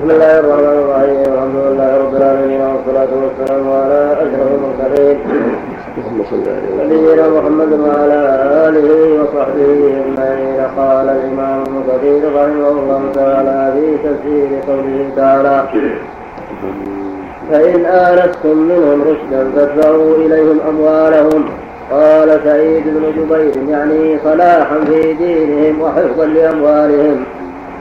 بسم الله الرحمن الرحيم الحمد لله رب العالمين والصلاة والسلام على أشرف المرسلين نبينا محمد وعلى آله وصحبه أجمعين قال الإمام ابن كثير رحمه الله تعالى في تفسير قوله تعالى فإن آنستم منهم رشدا فادفعوا إليهم أموالهم قال سعيد بن جبير يعني صلاحا في دينهم وحفظا لأموالهم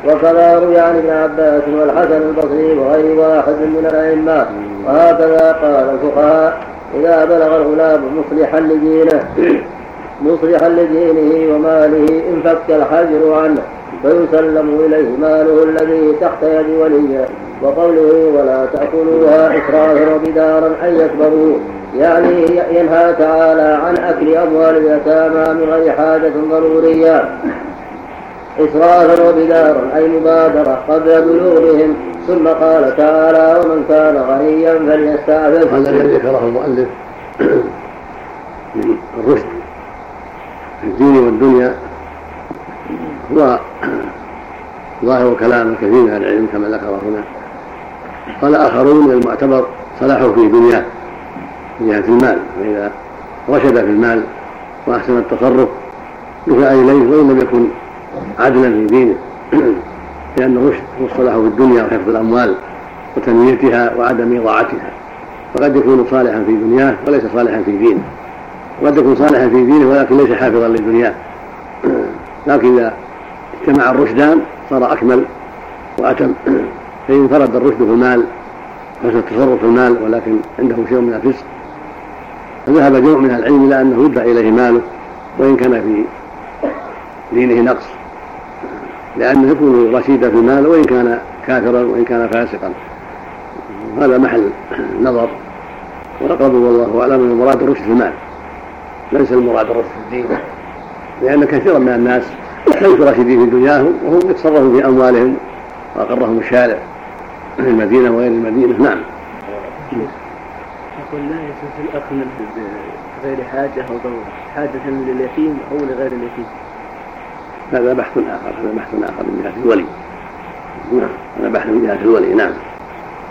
وكذا روي عن ابن عباس والحسن البصري وغير واحد من الأئمة. وهكذا قال الفقهاء إذا بلغ الغلام مصلحا لدينه مصلحا لدينه وماله انفك الحجر عنه فيسلم إليه ماله الذي تحت يد وليه. وقوله ولا تأكلوها إسرافا وبدارا أن يكبروا. يعني ينهى تعالى عن أكل أموال اليتامى من غير حاجة ضرورية. إسرافا وبدارا أي مبادرة قبل بلوغهم ثم قال تعالى ومن كان غنيا فليستعفف هذا الذي ذكره المؤلف. من الرشد في الدين والدنيا هو ظاهر كلام كثير من العلم كما ذكر هنا. قال آخرون من المعتبر صلاحه في دنياه من جهة المال. فإذا رشد في المال وأحسن التصرف دفع إليه وإن لم يكن عدلا في دينه. لأن الرشد الصلاح في الدنيا وحفظ الأموال وتنميتها وعدم إضاعتها. فقد يكون صالحا في دنياه وليس صالحا في دينه. وقد يكون صالحا في دينه ولكن ليس حافظا لدنياه لكن إذا اجتمع الرشدان صار أكمل وأتم. فإن فرد الرشد في المال حسن التصرف في المال ولكن عنده شيء من الفسق فذهب جمع من العلم إلى أنه يدفع إليه ماله وإن كان في دينه نقص. لأنه يكون رشيدا في المال وإن كان كافرا وإن كان فاسقا. هذا محل نظر. والأقرب والله أعلم أن المراد الرشد في المال. ليس المراد الرشد في الدين. لأن كثيرا من الناس ليسوا راشدين في دنياهم وهم يتصرفون في أموالهم وأقرهم الشارع. في المدينة وغير المدينة. نعم. يقول لا يجوز الأكل بغير حاجة أو ضرورة. حاجة لليتيم أو لغير اليتيم. هذا بحث آخر هذا بحث آخر من جهة الولي. نعم هذا بحث من جهة الولي نعم.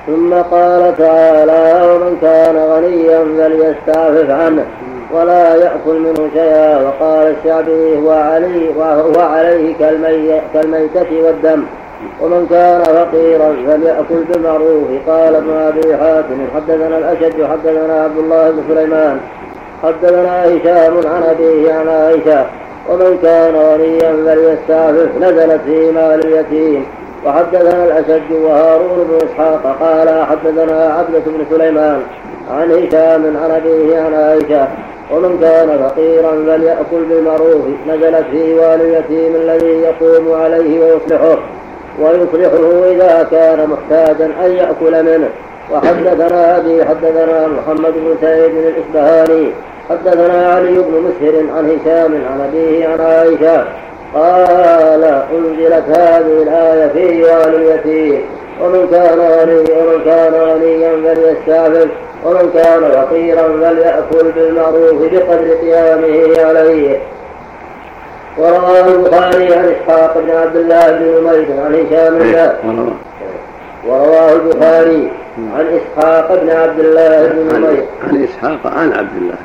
ثم قال تعالى ومن كان غنيا فليستعفف عنه ولا يأكل منه شيئا. وقال الشعبي هو عليه وهو عليه كالمي كالميتة والدم. ومن كان فقيرا فليأكل بالمعروف. قال ابن أبي حاتم حدثنا الأشد حدثنا عبد الله بن سليمان حدثنا هشام عن أبيه عن عائشة ومن كان غنيا فليستعفف. نزلت في مال اليتيم. وحدثنا الأشد وهارون بن إسحاق قال حدثنا عبدة بن سليمان عن هشام عن أبيه عن عائشة. ومن كان فقيرا فليأكل بالمعروف. نزلت في والي اليتيم الذي يقوم عليه ويصلحه. ويصلحه إذا كان محتاجا أن يأكل منه. وحدثنا أبي حدثنا محمد بن سعيد الإسبهاني حدثنا علي بن مسهر عن هشام عن أبيه عن عائشة قال أنزلت هذه الآية في والي اليتيم. ومن كان غني ومن كان غنيا فليستعفف. ومن كان فقيرا فليأكل بالمعروف بقدر قيامه عليه. ورواه البخاري عن إسحاق بن عبد الله بن نمير عن هشام إيه، ورواه. البخاري عن إسحاق بن عبد الله بن نمير عن إسحاق عن عبد الله.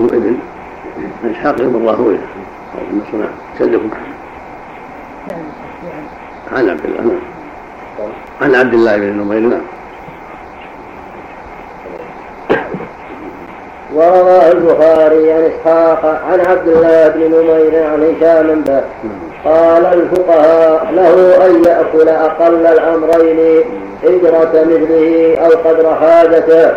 هو ابن اسحاق بن راهويه أو ابن صنع سلكم عن عبد الله نعم. عن عبد الله بن نمير نعم. ورواه البخاري عن إسحاق عن عبد الله بن نمير عن هشام به. قال الفقهاء له أن يأكل أقل الأمرين هجرة مثله أو قدر حاجته.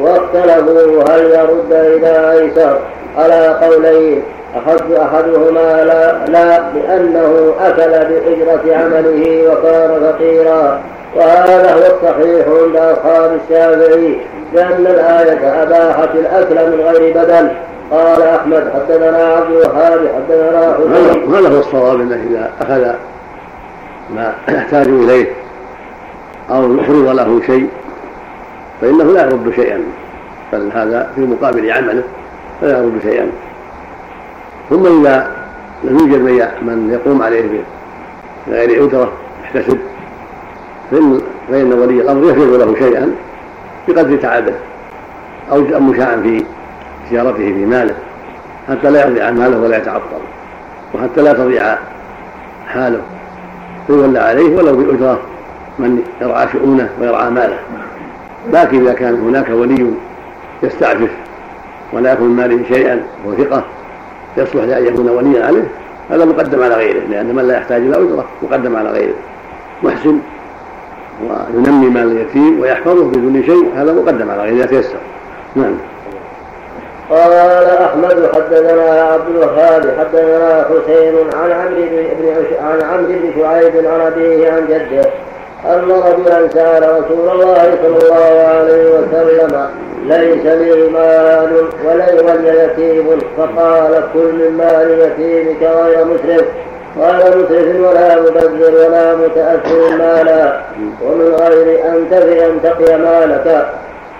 واختلفوا هل يرد إلى ايسر على قولين أحد أحدهما لا, لا لأنه أكل بأجرة عمله وكان فقيرا. وهذا هو الصحيح عند أصحاب الشافعي لأن الآية أباحت الأكل من غير بدل. قال أحمد حدثنا عبد الوهاب حدثنا حسين هذا هو الصواب أنه إذا أخذ ما يحتاج إليه أو فرض له شيء. فإنه لا يرد شيئا بل هذا في مقابل عمله فلا يرد شيئا. ثم إذا لم يوجد من يقوم عليه بغير أجرة يحتسب فإن فإن ولي الأمر يفرض له شيئا بقدر تعبه أو مشاعا في زيارته في ماله حتى لا يضيع ماله ولا يتعطل وحتى لا تضيع حاله. ويولى عليه ولو بأجرة من يرعى شؤونه ويرعى ماله. لكن إذا كان هناك ولي يستعفف ولا يكون من ماله شيئا وثقة يصلح لأن يكون وليا عليه هذا مقدم على غيره لأن من لا يحتاج إلى أجرة مقدم على غيره. محسن وينمي مال اليتيم ويحفظه بدون شيء هذا مقدم على غيره إذا تيسر. نعم. قال أحمد حدثنا عبد الوهاب حدثنا حسين عن عمرو بن عن عمرو بن شعيب عن أبيه عن جده ان رجلا سال رسول الله صلى الله عليه وسلم ليس لي مال ولي يتيم فقال كل من مال يتيمك غير مسرف غير مسرف ولا مبذر ولا متأثر مالا ومن غير أن تقي مالك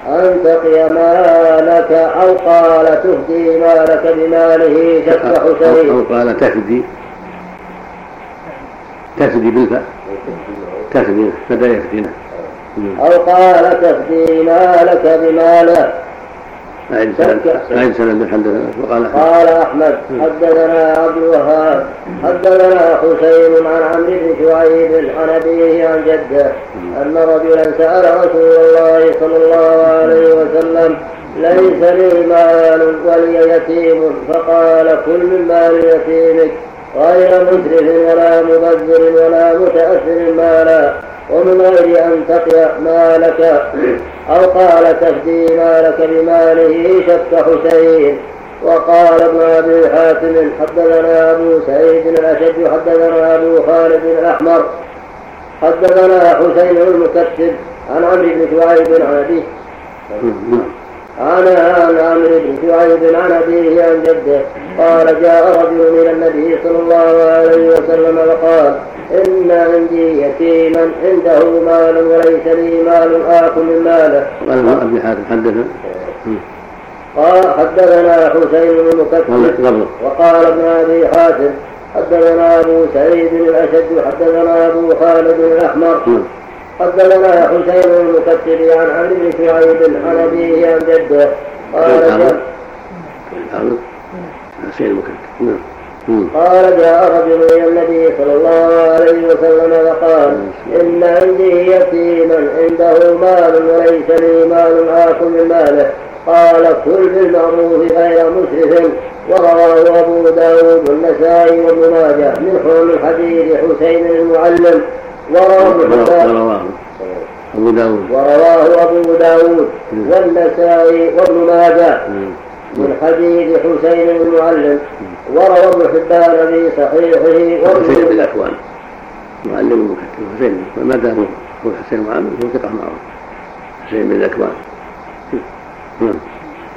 أن تقي مالك أو قال تهدي مالك بماله تفتح شيء أو قال تفدي تفدي بالفاء تفدي فدا يفدينا أو قال تفدي مالك بماله أعد سند حدثنا وقال قال أحمد حدثنا عبد الوهاب حدثنا حسين عن عمرو بن شعيب عن أبيه عن جده أن رجلا سأل رسول الله صلى الله عليه وسلم ليس لي مال ولي يتيم؟ فقال كل من مال يتيمك. غير مسرف ولا مبذر ولا متأثر مالا ومن غير أن تقي مالك أو قال تفدي مالك بماله شك حسين. وقال ابن أبي حاتم حدثنا أبو سعيد الأشد حدثنا أبو خالد الأحمر حدثنا حسين المكتب عن عمرو بن شعيب عن أبيه. عن عن عمرو بن شعيب عن أبيه عن جده. قال جاء رجل من النبي صلى الله عليه وسلم وقال إن عندي يتيما عنده مال وليس لي مال آكل من ماله. قال أبي حاتم حدثنا. قال حدثنا حسين بن مكتب وقال ابن أبي حاتم حدثنا أبو سعيد الأشد حدثنا أبو خالد الأحمر. حدثنا حسين بن المكتب عن عمرو بن شعيب عن أبيه عن جده. قال نعم. قال جاء رجل إلى النبي صلى الله عليه وسلم وقال إن عندي يتيما عنده مال وليس لي مال آكل من ماله. قال كل بالمعروف غير مسرف. ورواه أبو داود والنسائي وابن ماجه من حول الحديث حسين المعلم. ورواه أبو داود. ورواه أبو داود والنسائي وابن ماجه. من حديث حسين المعلم وروى ابن حبان في صحيحه حسين بن الأكوان. معلم المكتب حسين. ما دام هو حسين معلم هو ثقة معروف حسين بن الأكوان. نعم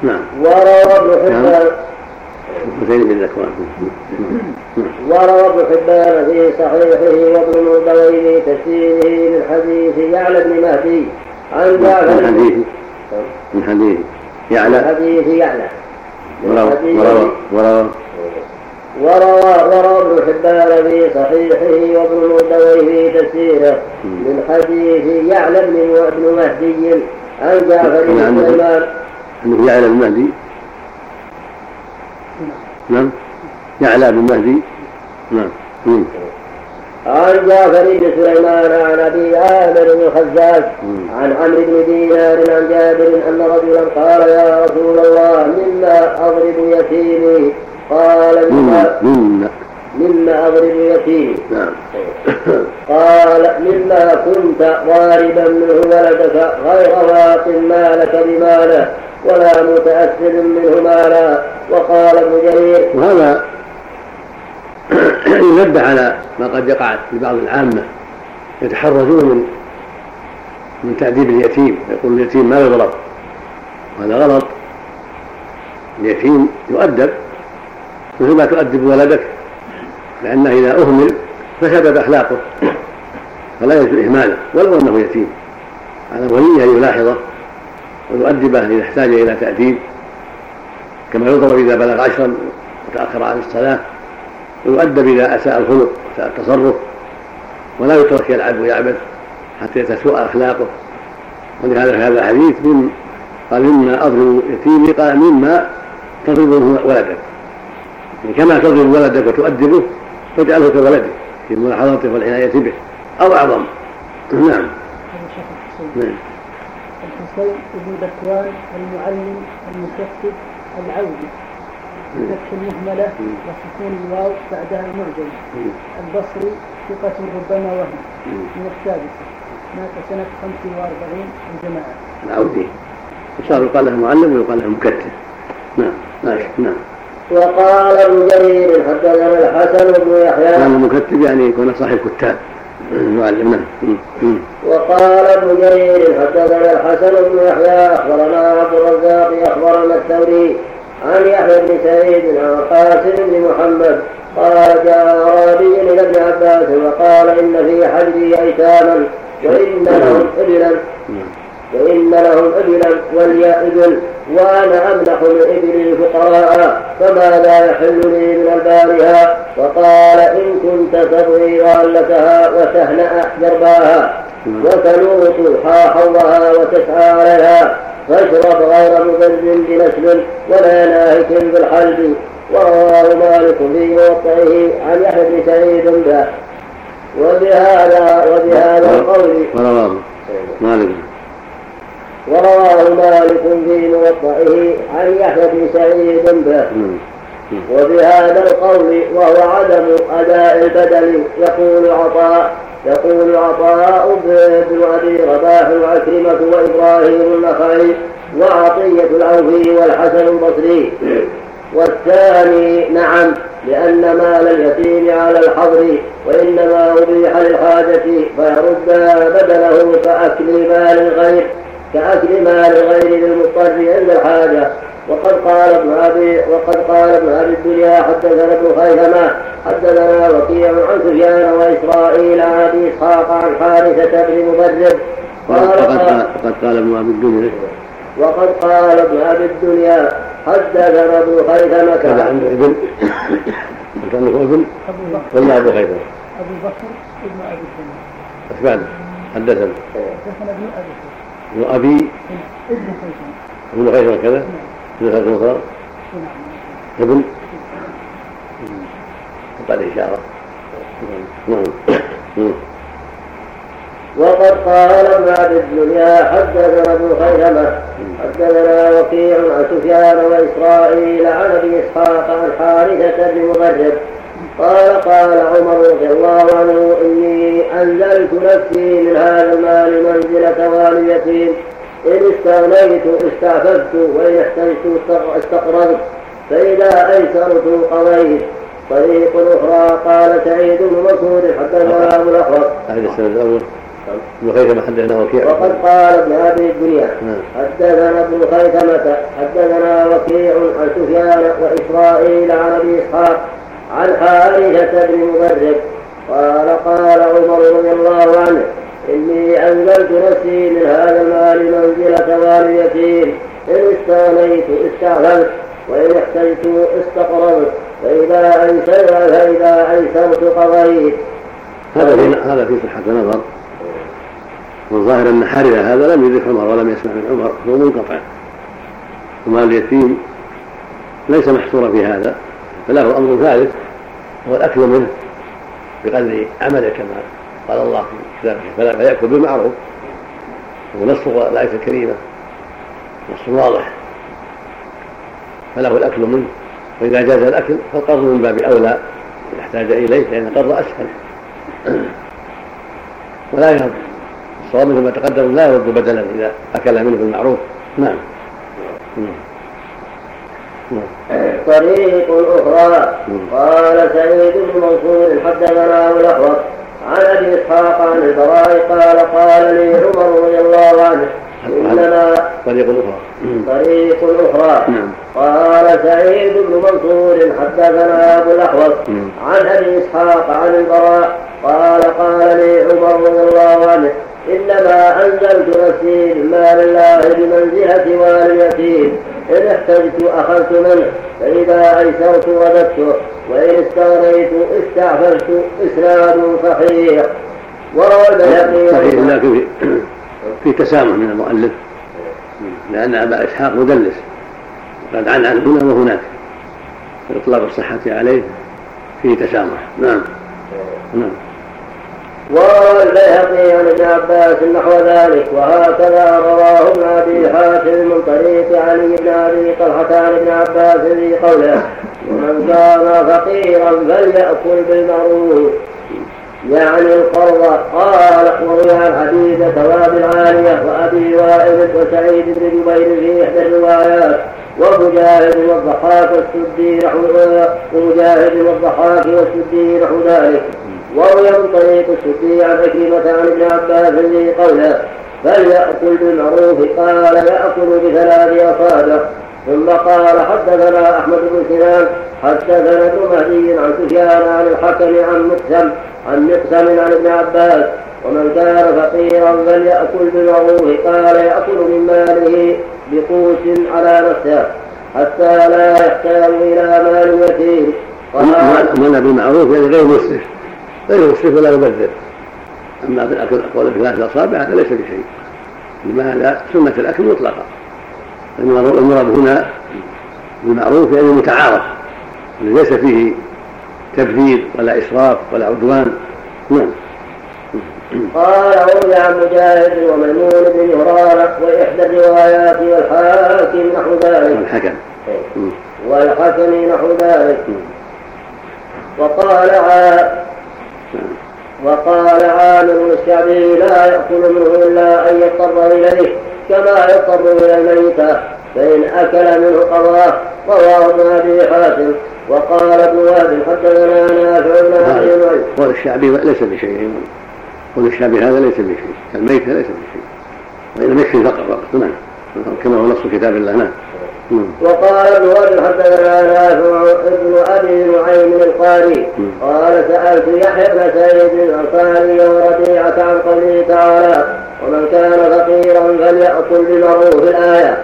نعم. وروى ابن نعم. حبان حسين بن الاكوان وروى ابن حبان في صحيحه وابن في تفسيره من حديث يعلى بن مهدي. عن جعفر من حديث من حديث يعلى. حديث يعلى. وروى وروى وروى ابن حبان في صحيحه وابن المردوي في تفسيره من حديث يعلى بن مهدي. عن جعفر بن سليمان. يعلى بن مهدي. نعم. يعلى بن مهدي نعم. عن جعفر بن سليمان عن أبي عامر بن خزاز عن عمرو بن دينار عن جابر أن رجلا قال يا رسول الله مما أضرب يتيمي قال مما مما أضرب يتيمي نعم. قال مما كنت ضاربا منه ولدك غير واق مالك بماله ولا متأثر منه مالا. وقال ابن جرير وهذا ينبه على ما قد يقع لبعض العامة يتحرزون من من تأديب اليتيم. يقول اليتيم ما يضرب وهذا غلط. اليتيم يؤدب. مثل ما تؤدب ولدك؟ لأنه إذا أهمل فسدت أخلاقه. فلا يجوز إهماله ولو أنه يتيم. على وليه أن يلاحظه ويؤدبه إذا احتاج إلى تأديب. كما يضرب إذا بلغ عشرا وتأخر عن الصلاة ويؤدب إذا أساء الخلق وأساء التصرف ولا يترك يلعب ويعبث حتى تسوء أخلاقه. ولهذا في هذا الحديث من قال مما اضرب يتيمي قال مما تضربه ولدك يعني كما تضرب ولدك وتؤدبه فاجعله كولدك في ملاحظته والعناية به أو أعظم. نعم. نعم. الحسين بن بكوان المعلم المكتب العودي. بفتح المهملة وسكون الواو بعدها المرجم البصري ثقة ربما وهم. من السادسة مات سنة 45 الجماعة العودي. وصار يقال له معلم ويقال له مكتب. نعم. ماشي نعم. وقال ابن جرير حدثنا الحسن بن يحيى. كان المكتب يعني يكون صاحب كتاب. معلم نعم. وقال ابن جرير حدثنا الحسن بن يحيى أخبرنا عبد الرزاق أخبرنا الثوري عن يحيى بن سعيد عن قاسم بن محمد. قال جاء اعرابي إلى ابن عباس وقال إن في حجري أيتاما وإن لهم أبلا وإن لهم إبلا ولي إبل وأنا أملح إبلي الفقراء فماذا يحل لي من ألبانها وقال إن كنت تبغي غالتها وتهنأ جرباها وتلوط حاحوها وتسعى عليها. فاشرب غير مبرد بنسل ولا ناهك بالحلب. ورواه مالك في موقعه عن يحيى بن سعيد به. وبهذا وبهذا القول ورواه مالك. ورواه مالك في موطئه عن يحيى بن سعيد به وبهذا القول وهو عدم أداء البدل يقول عطاء يقول عطاء بن أبي رباح وعكرمة وإبراهيم النخعي وعطية العوفي والحسن البصري. والثاني نعم لأن مال اليتيم على الحظر وإنما أبيح للحاجة فيرد بدله كأكل مال الغير. كأكل مال غير للمضطر عند الحاجة. وقد قال ابن أبي وقد قال ابن أبي الدنيا حدثنا ابن خيثمة حدثنا وكيع عن سفيان وإسرائيل عن أبي إسحاق عن حارثة بن مبرد. وقد قال ابن أبي الدنيا. وقد قال ابن أبي الدنيا حدثنا ابن خيثمة. كذا عنده ابن أنت عندك ابن ولا أبو خيثمة؟ أبو بكر ابن أبي الدنيا. بعد؟ حدثنا. حدثنا ابن أبي ابن أبي ابن خيثمة كذا؟ ابن خيثمة أخرى ابن؟ قال إشارة. نعم. وقد قال ابن عبد الدنيا حدثنا ابن خيثمة حدثنا وكيع عن سفيان وإسرائيل عن أبي إسحاق عن حارثة بن مغرب قال قال عمر رضي الله عنه إني أنزلت نفسي من هذا المال منزلة واليتيم إن استغنيت استعففت وإن احتجت استقرضت. فإذا أيسرت قضيت. طريق أخرى قال سعيد بن مسعود حدثنا أبو الأحوص هذا السنة الأول. ابن خيثمة حدثنا وكيع وقد قال ابن أبي الدنيا. نعم. حدثنا ابن خيثمة حدثنا وكيع عن سفيان وإسرائيل عن أبي إسحاق. عن حارثة بن مبرد قال قال عمر رضي الله عنه إني أنزلت نفسي من هذا المال منزلة واليتيم إن استغنيت استعفلت وإن احتجت استقرضت. فإذا أيسرت فإذا أيسرت قضيت. هذا في هذا في صحة نظر والظاهر أن حارثة هذا لم يدرك عمر ولم يسمع من عمر هو منقطع. ومال اليتيم ليس محصورا في هذا. فله أمر ثالث هو الأكل منه بقدر عمله كما قال الله في كتابه فلا فيأكل بالمعروف ونص الآية الكريمة نص واضح. فله الأكل منه وإذا جاز الأكل فالقرض من باب أولى إذا احتاج إليه لأن القرض أسهل. ولا يرد الصواب مثل ما تقدم لا يرد بدلا إذا أكل منه بالمعروف. نعم. طريق أخرى. قال سعيد بن منصور حدثنا أبو الأحوص عن أبي إسحاق عن البراء قال قال لي عمر رضي الله عنه إنما طريق أخرى. طريق أخرى. نعم. قال سعيد بن منصور حدثنا أبو الأحوص عن أبي إسحاق عن البراء قال قال لي عمر رضي الله عنه إنما أنزلت نفسي بمال الله بمنزلة واليتيم إن احتجت أخذت منه فإذا أيسرت رددته وإن استغنيت استعفلت إسناد صحيح. وروى البيهقي صحيح لكن في, في تسامح من المؤلف. لأن أبا إسحاق مدلس. قد عن عن هنا وهناك. إطلاق الصحة عليه فيه تسامح. نعم. نعم. وروى البيهقي عن ابن عباس نحو ذلك وهكذا رواه ابن أبي حاتم من طريق علي بن أبي طلحة عن ابن عباس في قوله ومن كان فقيرا فليأكل بالمعروف يعني القرض قال وروي عن حديث ثواب العالية وأبي وائل وسعيد بن جبير في إحدى الروايات ومجاهد والضحاك والسدي نحو ومجاهد والضحاك والسدي نحو ذلك وروي طريق السدي عن عكرمة عن ابن عباس قوله فليأكل بالمعروف قال يأكل بثلاث أصابع ثم قال حدثنا أحمد بن سنان حدثنا ابن مهدي عن سفيان عن الحكم عن مقسم عن مقسم عن ابن عباس ومن كان فقيرا فليأكل بالمعروف قال يأكل من ماله بقوس على نفسه حتى لا يحتاج إلى مال يتيم. من بالمعروف يعني غير مسرف. غير مسرف ولا يبذر. أما في الأكل أقوال بثلاث أصابع هذا ليس بشيء. إنما هذا سنة الأكل مطلقة. المراد هنا بالمعروف يعني متعارف ليس فيه تبذير ولا إسراف ولا عدوان. نعم. قال عن مجاهد وميمون بن مهران وإحدى الروايات والحاكم نحو ذلك. والحكم. إيه. والحكم نحو ذلك. وقال عاد وقال عامر الشعبي لا يأكل منه إلا أن يضطر إليه كما يضطر إلى الميتة فإن أكل منه قضاه رواه ابن أبي حاتم. وقال ابن وهب حدثنا نافع بن ابي قول الشعبي ليس بشيء. قول الشعبي هذا ليس بشيء. الميت ليس بشيء. وإنما يكفي فقط فقط. نعم. كما هو نص كتاب الله. نعم. وقال ابن وهب حدثنا نافع ابن أبي نعيم القاري. قال سألت يحيى بن سعيد الأنصاري وربيعة عن قوله تعالى ومن كان فقيرا فليأكل بمعروف الآية.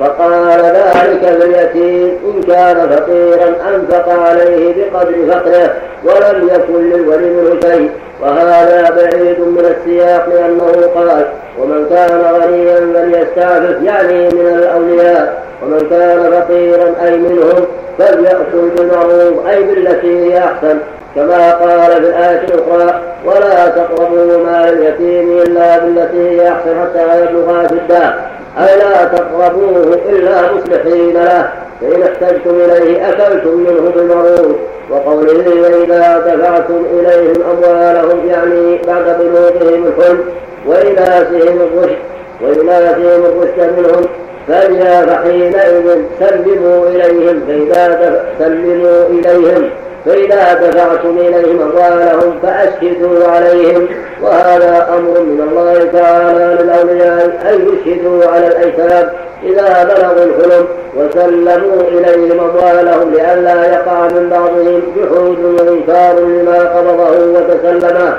فقال ذلك لليتيم إن كان فقيرا أنفق عليه بقدر فقره ولم يكن للولي منه شيء. وهذا بعيد من السياق لأنه قال ومن كان غنيا فليستعفف يعني من الأولياء. ومن كان فقيرا أي منهم فليأكل بالمعروف أي بالتي هي أحسن. كما قال في الآية الأخرى ولا تقربوا مال اليتيم إلا بالتي هي أحسن حتى يبلغ أشده أي لا تقربوه إلا مصلحين له. فإن احتجتم إليه أكلتم منه بالمعروف وقوله وإذا دفعتم إليهم أموالهم يعني بعد بلوغهم الحلم وإناثهم الرشد وإناثهم الرشد منهم فإذا فحينئذ سلموا إليهم فإذا سلموا إليهم فإذا دفعتم إليهم أموالهم فأشهدوا عليهم وهذا أمر من الله تعالى للأولياء أن يشهدوا على الأيتام. إذا بلغوا الحلم وسلموا إليهم أموالهم لئلا يقع من بعضهم جحود وإنكار لما قبضه وتسلمه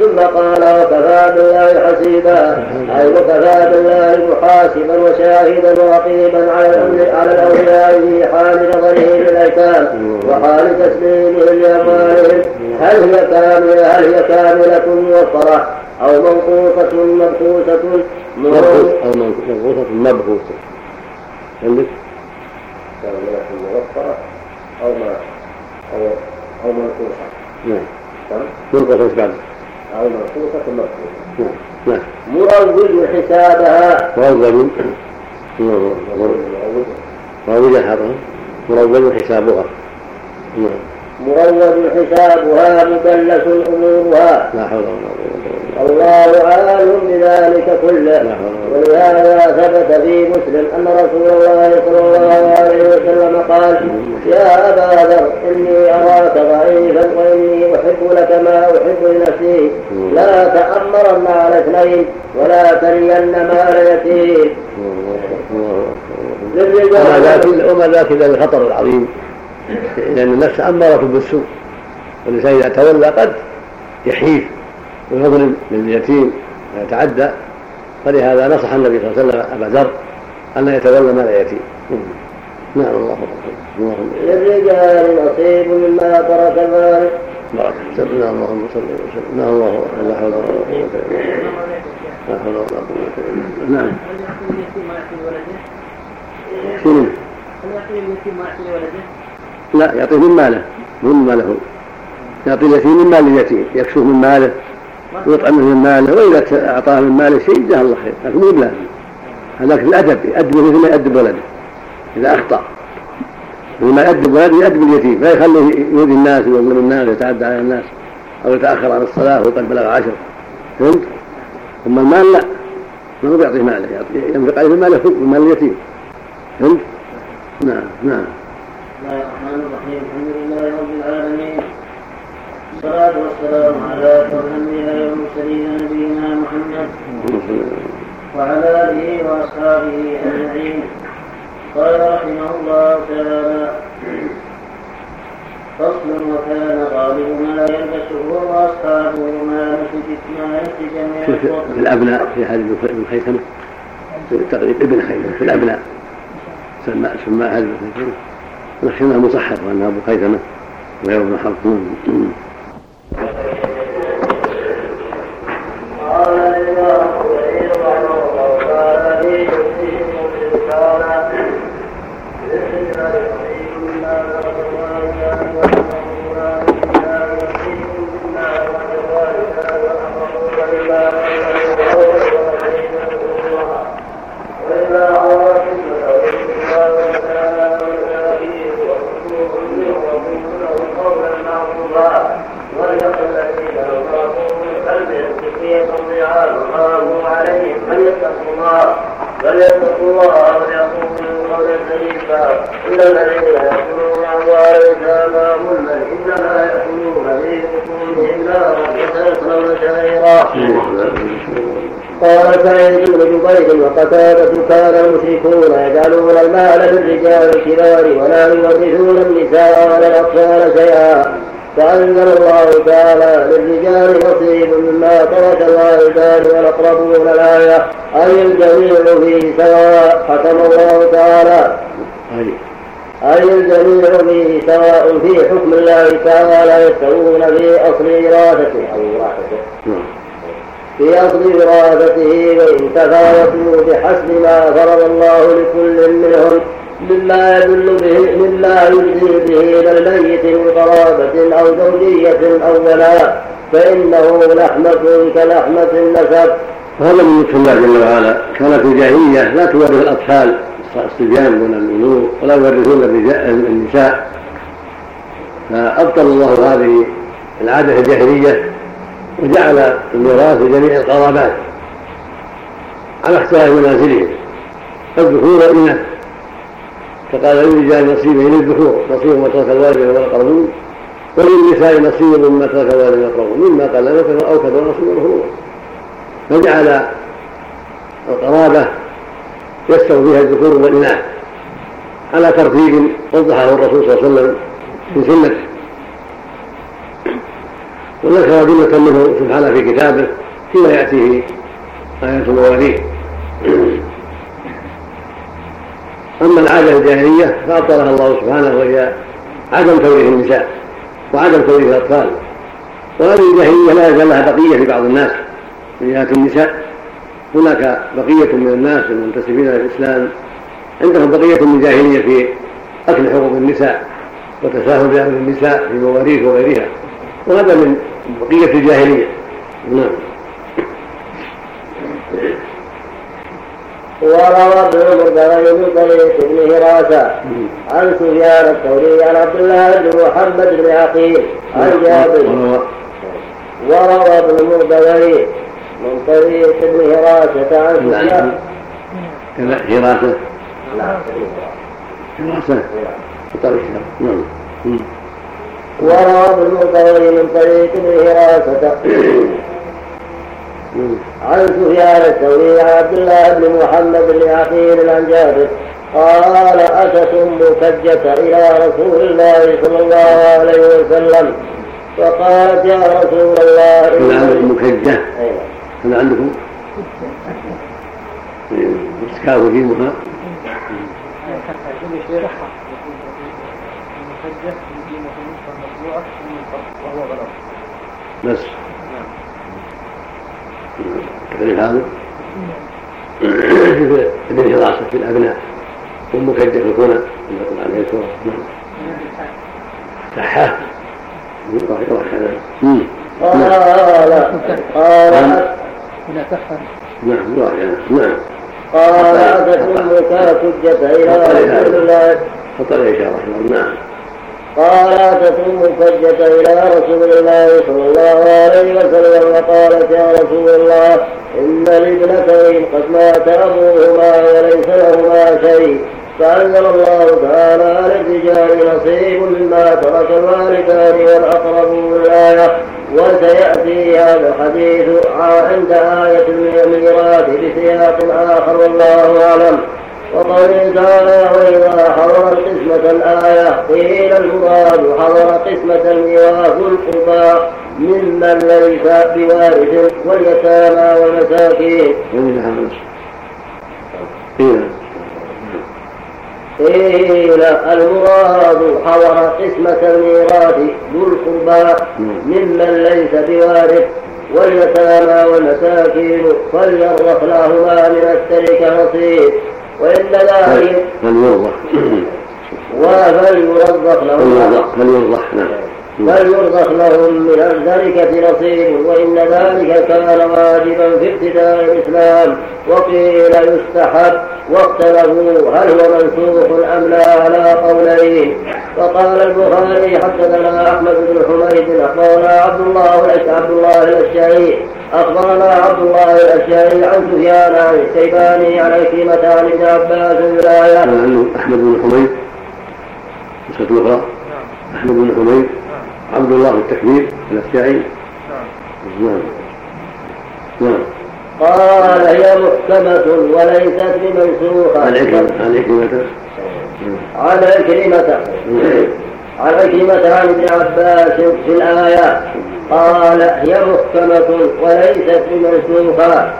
ثم قال وكفى بالله حسيبا. أي وكفى بالله محاسبا وشاهدا ورقيبا على على الأولياء في حال نظره للأيتام وحال تسليمهم لأموالهم. هل هي كاملة هل هي كاملة موفرة أو منقوصة مبخوسة أو منقوصة مبخوسة عندك؟ كاملة موفرة أو ما أو أو منقوصة نعم منقوصة بعد أو منقوصة مبخوسة نعم مروج حسابها مروج مروج حرام مروج حسابها نعم مروج حسابها مدلس امورها لا حول ولا قوة الله عالم بذلك كله. ولهذا ثبت في مسلم أن رسول الله صلى الله عليه وسلم قال يا أبا ذر إني أراك ضعيفا وإني أحب لك ما أحب لنفسي. لا تامرن على اثنين ولا ترين مال يتيم. وما ذاك الخطر العظيم. لأن النفس أمارة بالسوء والإنسان إذا تولى قد يحيف ويظلم لليتيم ويتعدى. فلهذا نصح النبي صلى الله عليه وسلم أبا ذر أن لا يتولى مال يتيم نعم. الله للرجال نصيب مما ترك المال بارك سيدنا اللهم صل وسلم لا الله لا حول ولا قوة إلا بالله. لا حول ولا قوة إلا بالله. نعم. هل يعطي اليتيم ما يعطي ولده؟ شنو؟ هل يعطي اليتيم ما ولده؟ لا يعطيه من ماله من ماله. يعطي اليتيم من مال اليتيم يكشف من ماله ويطعمه من ماله وإذا أعطاه من ماله شيء جزاه الله خير لكن مو بلازم. هذاك الأدب يأدبه مثل ما يأدب ولده. إذا أخطأ مثل ما يأدب ولده يأدب اليتيم. لا يخليه يؤذي الناس ويظلم الناس ويتعدى على الناس أو يتأخر عن الصلاة وقد بلغ عشر. فهمت؟ أما المال لا ما هو بيعطيه ماله ينفق عليه من ماله من مال اليتيم. فهمت؟ نعم نعم. الله الرحمن الرحيم. الحمد لله رب العالمين. والصلاة والسلام على أشرف الأنبياء والمرسلين نبينا محمد وعلى آله وأصحابه أجمعين. قال رحمه الله تعالى فصل وكان غالب ما يلبسه وأصحابه ما ما نسج من في الوطن الأبناء في حديث ابن تقريب ابن خيثمه في الأبناء. سماء سماء هذا ابن خيثمه انها مصحف وأنها أبو خيثمة وغير ابن حرب قال الإمام سعيد رحمه الله تعالى في تفسير الرسالة بسم الله الرحيم مما ذكر الله تعالى والقرآن بالله والدين بالله والجوارح والأمر بالله وإذا عرفتم فأولئك الله تعالى والآخرين وكلهم منهم له قولا معروفا وليقل الذين أنفقوا من قلبهم سكية ضيعان الله عليهم فليتقوا الله فليتقوا الله وليقولوا قولا سديدا إن الذين يأكلون أموال اليتامى ظلما إنما يأكلون في بطونهم نارا وسيصلون سعيرا قال سعيد بن جبير وقتادة كان المشركون يجعلون المال للرجال الكبار ولا يورثون النساء ولا الأطفال شيئا فأنزل الله تعالى للرجال نصيب مما ترك الوالدان والأقربون الآية. أي الجميع فيه سواء حكم الله تعالى. أي. الجميع فيه سواء في حكم الله تعالى يستوون في أصل إرادته. أو نعم في أصل وراثته وإن تفاوتوا بحسب ما فرض الله لكل منهم. مما يدل به مما يجزي به إلى الميت من قرابة أو زوجية أو ولاء فإنه لحمة كلحمة النسب وهذا من لطف الله جل وعلا كانت الجاهليه لا تورث الاطفال الصبيان دون البلوغ ولا يورثون النساء فابطل الله هذه العاده الجاهليه وجعل الميراث لجميع القرابات على اختلاف منازلهم الذكور والاناث فقال للرجال نصيب للذكور نصيب ما ترك الوالدين والاقربون وللنساء نصيب مما ترك الوالدين والاقربون مما قل أو كثر نصيب المفروض فجعل القرابة يستوي فيها الذكور والإناث على ترتيب وضحه الرسول صلى الله عليه وسلم في سنته. وذكر جملة منه سبحانه في كتابه فيما يأتيه آيات المواليد. أما العادة الجاهلية فأبطلها الله سبحانه وهي عدم توريث النساء وعدم توريث الأطفال. وهذه الجاهلية لا يزال لها بقية في بعض الناس من جهة النساء. هناك بقية من الناس المنتسبين إلى الإسلام. عندهم بقية من جاهلية في أكل حقوق النساء وتساهل بأمر النساء في مواريث وغيرها. وهذا من بقية الجاهلية. نعم. وروى ابن المردغي من طريق ابن هراسة عن سفيان الثوري عن عبد الله بن محمد بن عقيل. عن جابر. وروى ابن المردغي من طريق ابن هراسة عن سفيان. نعم. حراسة بطريق نعم. وروى ابن المردغي من طريق ابن هراسة. عن سفيان الثوري عن عبد الله بن محمد بن عقيل عن جابر قال أتت أم إلى رسول الله صلى الله عليه وسلم. فقالت يا رسول الله. إن- عندكم مكجة. هذا عندكم إسكاف جيمها وهو غلط بس. كذلك هذا؟ الانحراف في الأبناء. ومكدر الكنى يقول عليه الصلاة والسلام. صحاه قال قال إذا تأخر نعم نعم. قال أمك حجة إلى رسول الله. فطر إشارة نعم. قال أتت حجة إلى رسول الله صلى الله عليه وسلم وقالت يا رسول الله إن لابنتين قد مات أبوهما وليس لهما شيء. فأنزل الله تعالى للرجال نصيب مما ترك الوالدان والأقربون الآية وسيأتي هذا الحديث عند آية الميراث بسياق آخر والله أعلم. وقوله تعالى وإذا حضر القسمة الآية قيل المراد حضر قسمة الميراث القربى ممن ليس بوارث واليتامى والمساكين. قيل المراد حضر قسمة الميراث ذو القربى ممن ليس بوارث واليتامى والمساكين فليرضخ لهما من التركة نصيب وإن ذلك فليرضخ وفليرضخ لهما فليرضخ نعم. فليرزق لهم من التركة نصيب وإن ذلك كان واجبا في ابتداء الإسلام. وقيل يستحب. واختلفوا هل هو منسوخ أم لا؟ على قولين. فقال البخاري حدثنا أحمد بن حميد أخبرنا عبد الله عبد الله الأشعري. أخبرنا عبد الله الأشعري عن سفيان عن الشيباني عن كلمة عن ابن عباس الآية أحمد بن حميد. نسخة الأخرى أحمد بن حميد. عبد الله التكبير الأشجعي نعم. نعم. قال هي محكمة وليست بمنسوخة عن عكرمة عن عكرمة عن عكرمة عن عكرمة عن ابن عباس في الآية. قال هي محكمة وليست بمنسوخة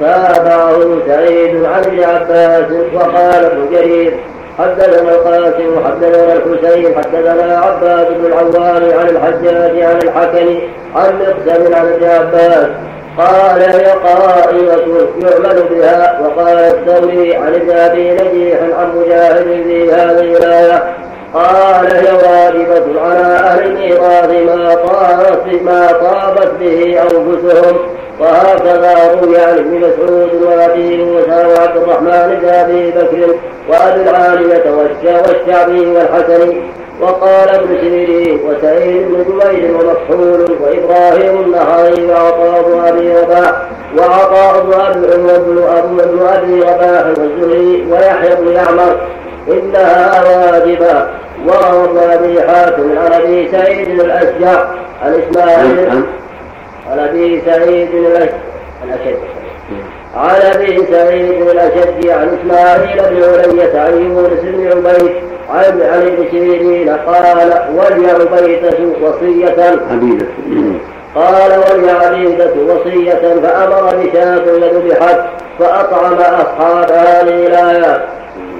تابعه سعيد عن ابن عباس وقال ابن جرير. حدثنا القاسم حدثنا الحسين حدثنا عباد بن العوام عن الحجاج عن الحكم عن مقسم عن ابن عباس قال هي قائمة يعمل بها. وقال الثوري عن ابن أبي نجيح عن مجاهد في هذه الآية. قال هي واجبة على أهل الميراث ما طابت ما طابت به أنفسهم. وهكذا روي عن ابن مسعود وابي موسى وعبد الرحمن بن أبي بكر وأبي العالية والشعبي والحسن. وقال ابن سيرين وسعيد بن جبير ومكحول وإبراهيم النهاري وعطاء بن أبي رباح وعطاء بن أبي بن ابي رباح والزهري ويحيى بن يعمر. إنها واجبة. وروى أبي حاتم عن أبي سعيد الأشجع عن إسماعيل عن ابي سعيد الاشد عن ابي سعيد الاشد عن إسماعيل بن علية عن يونس بن عبيد. عن عن ابن سيرين قال ولي عبيدة وصية. عبيدة قال ولي عبيدة وصية. فأمر بشاة لذبحت فأطعم أصحاب هذه الآية.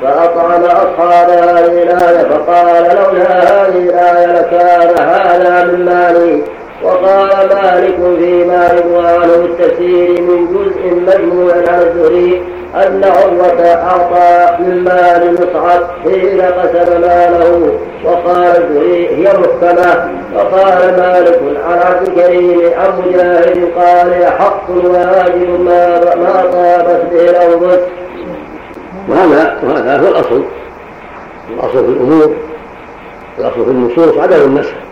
فأطعم أصحاب هذه الآية فقال لولا هذه الآية لكان هذا من مالي. وقال مالك فيما يروى عنه التفسير من جزء مجموع عن الزهري أن عروة أعطى من مال مصعب حين قسم ماله. وقال الزهري هي محكمة وقال مالك عن عبد الكريم عن مجاهد قال حق واجب ما ما طابت به الأنفس وهذا وهذا هو الأصل. الأصل في الأمور. الأصل في النصوص عدم النسخ.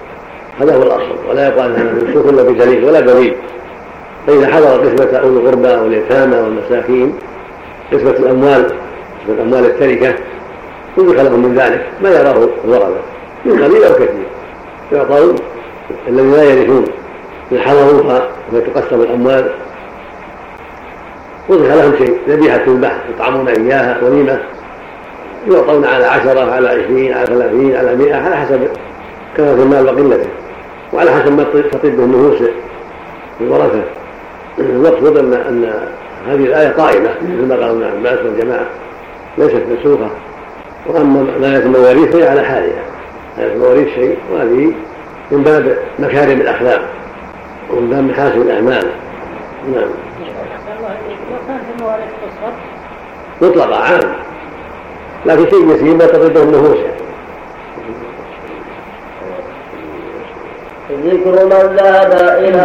هذا هو الأصل ولا يقال انها منسوخ إلا بدليل ولا دليل. فإذا حضر قسمه اولي القربى واليتامى والمساكين قسمه الأموال قسمه أموال التركة يدرك لهم من ذلك؟ ما يراه الورثه من قليل أو كثير. يعطون الذين لا يرثون. إن حضروها وتقسم الأموال. وضح لهم شيء ذبيحة تذبح يطعمون إياها وليمه يعطون على عشرة على عشرين على ثلاثين على مئة على حسب كثرة المال وقلته. وعلى حسب ما تطيب به النفوس. الورثه المقصود ان أن هذه الآية قائمه مثل ما قال ابن عباس والجماعة ليست منسوخه وأما ما المواريث فهي على حالها. لا المواريث شيء وهذه من باب مكارم الأخلاق ومن باب محاسن الأعمال. نعم. مطلقة عام. لكن شيء يسير ما تقربه النفوس. ذكر من ذهب إلى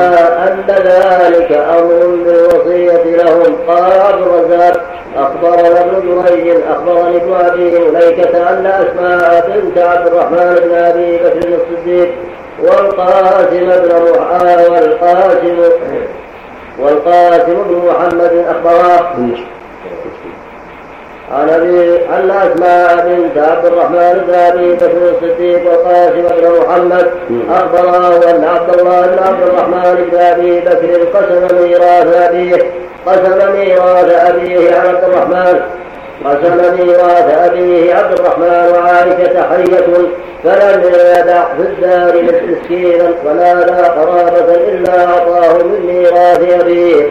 أن ذلك أمر بالوصية لهم. قال عبد الرزاق أخبرنا ابن جريج أخبرني ابن أبي مليكة أن أسماء بنت عبد الرحمن بن أبي بكر الصديق والقاسم بن والقاسم والقاسم بن محمد أخبراه. عن ابي عن اسماء بنت عبد الرحمن بن أبي بكر الصديق وقاسم بن محمد اخبراه أن عبد الله بن عبد الرحمن بن أبي بكر قسم ميراث أبيه قسم ميراث أبيه عن عبد الرحمن قسم ميراث أبيه عبد الرحمن وعائشة حية فلم يدع في الدار مسكينا ولا لا قرابة إلا أعطاه من ميراث أبيه.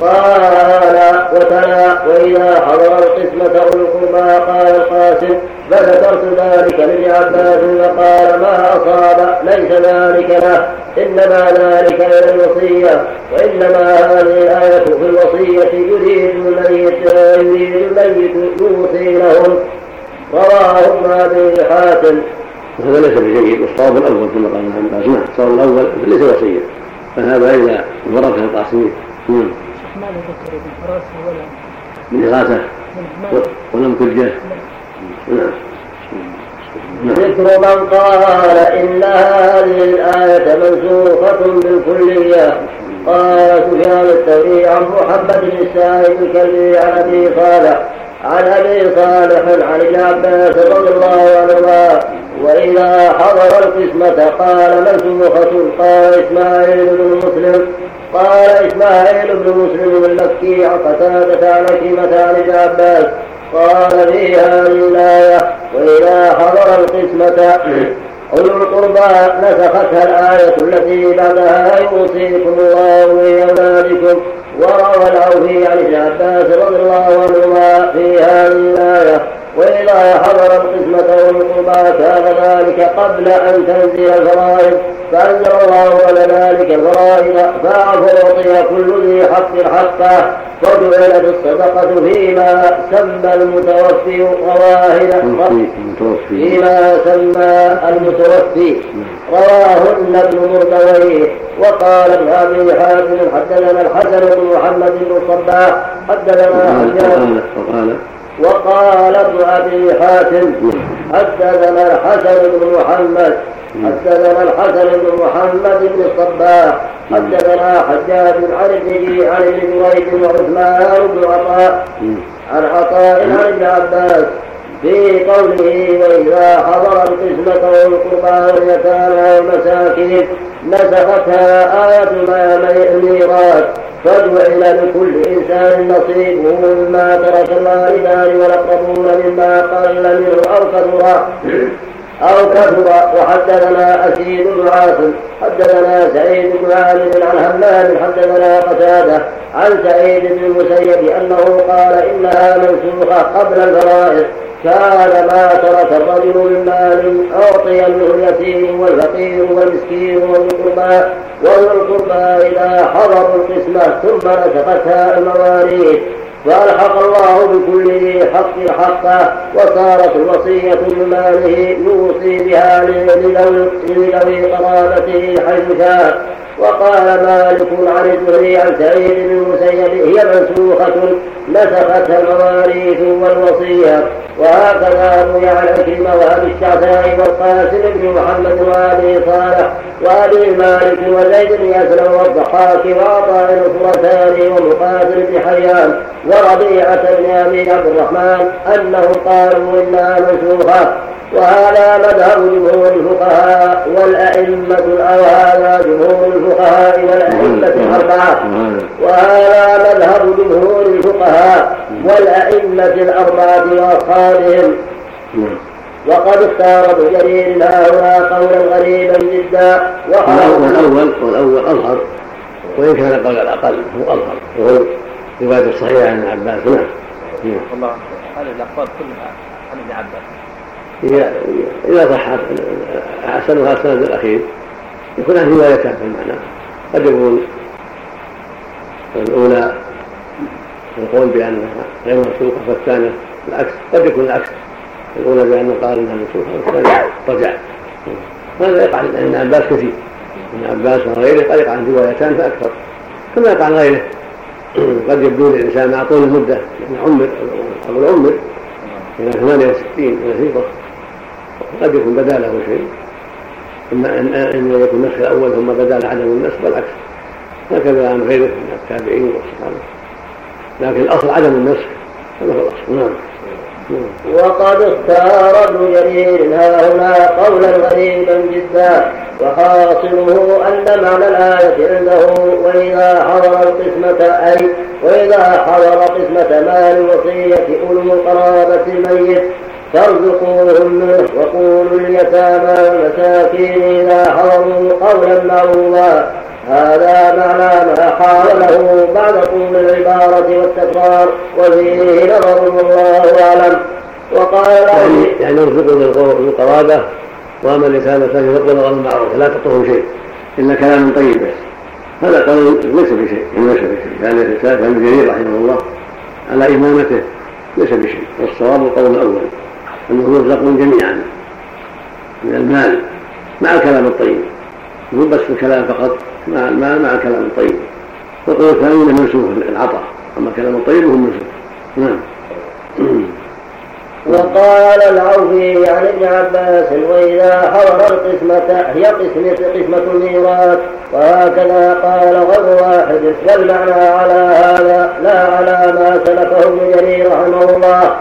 قال وتلا وإذا حضر القسمة أولي القربى قال القاسم فذكرت ذلك لابن عباس فقال ما أصاب ليس ذلك له. إنما ذلك إلى الوصية. وإنما هذه الآية في الوصية يريد الميت يريد الميت يوصي لهم. رواه أبي حاتم. وهذا ليس بجيد. والصواب الأول كما قال ابن عباس نعم الصواب الأول ليس وصية. فهذا إلى ورثة القاسمين نعم. ما ذكر ابن حراسه ولا من إغاثة ولم كرجة نعم. ذكر من قال إن هذه الآية منسوخة بالكلية. قال سفيان الثوري عن محمد بن السائب الكلبي عن أبي صالح عن أبي صالح عن ابن عباس رضي الله عنهما وإذا حضر القسمة قال منسوخة قال إسماعيل بن مسلم؟ قال إسماعيل بن مسلم المكي عن قتادة عن كلمة عن ابن عباس. قال في هذه الآية وإذا حضر القسمة أولو القربى نسختها الآية التي بعدها يوصيكم الله في أولادكم. وروى العوفي عن ابن عباس رضي الله عنهما في هذه الآية. وإذا حضر القسمة القربى كان ذلك قبل أن تنزل الفرائض فأنزل الله على ذلك الفرائض فأعطي كل ذي حق حقه وجعلت الصدقة فيما سمى المتوفي رواهن. فيما سمى المتوفي. رواهن ابن مردويه. وقال ابن أبي حاتم حدثنا الحسن بن محمد بن الصباح حدثنا حجاج. وقال ابن أبي حاتم حدثنا الحسن بن محمد حدثنا الحسن بن محمد بن الصباح حدثنا حجاج عن ابن عن ابن جريج وعثمان بن عطاء عن عطاء عن ابن عباس في قوله وإذا حضر القسمة والقربى واليتامى والمساكين نسختها آية الميراث فجعل لكل إنسان نصيبه مما ترك الوالدان والأقربون مما قل منه أو كثر أو كثر وحدثنا أسيد بن عاصم حدثنا سعيد بن عامر عن همام حدثنا قتادة عن سعيد بن المسيب أنه قال إنها منسوخة قبل الفرائض كان ما ترك الرجل من مال أعطي منه اليتيم والفقير والمسكين والقربى والقربى إذا حضروا القسمة ثم نسختها المواريث. فألحق الله بكل ذي حق حقه وصارت الوصية من ماله يوصي بها لذوي قرابته حيث شاء وقال مالك عن الزهري عن سعيد بن المسيب هي منسوخة نسختها المواريث والوصية. وهكذا روي عن عكرمة وأبي الشعثاء والقاسم بن محمد وأبي صالح وأبي مالك وزيد بن أسلم والضحاك وعطاء الخرساني ومقاتل بن حيان وربيعة بن أبي عبد الرحمن أنهم قالوا إنها منسوخة وهذا مذهب جمهور الفقهاء والأئمة أو هذا جمهور الفقهاء والأئمة الأربعة. وهذا مذهب جمهور الفقهاء والأئمة الأربعة وأصحابهم. وقد اختار ابن جرير هؤلاء قولا غريبا جدا والأول والأول أظهر وإن كان قول الأقل هو أظهر. رواية الصحيحة عن عباس نعم. الله هذه الأخبار كلها عن ابن عباس. إذا صحت أحسنها السند الأخير. يكون عن روايتان في المعنى قد يكون الأولى القول بأنها غير منسوخة والثانية العكس. قد يكون العكس. الأولى بأن قال أنها منسوخة والثانية رجع. هذا يقع عن ابن عباس كثير. ابن عباس وغيره قد يقع عن روايتان فأكثر. كما يقع عن غيره. قد يبدو للإنسان مع طول المدة عمر أو العمر إلى 68 نسيطة قد يكون بدا له شيء. إما أن يكون النسخ الأول ثم بدا له عدم النسخ والعكس. هكذا عن غيره من التابعين والصحابة. لكن الأصل عدم النسخ هذا هو الأصل. نعم. وقد اختار ابن جرير ها هنا قولا غريبا جدا وحاصله أن معنى الآية عنده وإذا حضر القسمة أي وإذا حضر قسمة مال الوصية أولو القرابة الميت فارزقوهم منه وقولوا اليتامى والمساكين إذا حضروا قولا معروفا. هذا معنى ما حاوله بعد طول العبارة والتكرار وفيه نظر والله أعلم. وقال يعني يعني ارزقوا بالقرابة وأما اليتامى فليرزقوا غير المعروف لا تعطوهم شيء الا كلام طيب بس هذا قول ليس بشيء ليس بشيء. كان كان ابن جرير رحمه الله على إمامته ليس بشيء. والصواب القول الأول أنه يرزقون جميعا من المال مع الكلام الطيب. مو بس الكلام فقط. مع مع, مع الكلام الطيب والقول الثاني منسوخ العطاء. أما الكلام الطيب هو منسوخ نعم. وقال العوفي عن ابن عباس وإذا حضر القسمة هي قسمة قسمة الميراث. وهكذا قال غير واحد والمعنى على هذا لا على ما سلكه ابن جرير رحمه الله.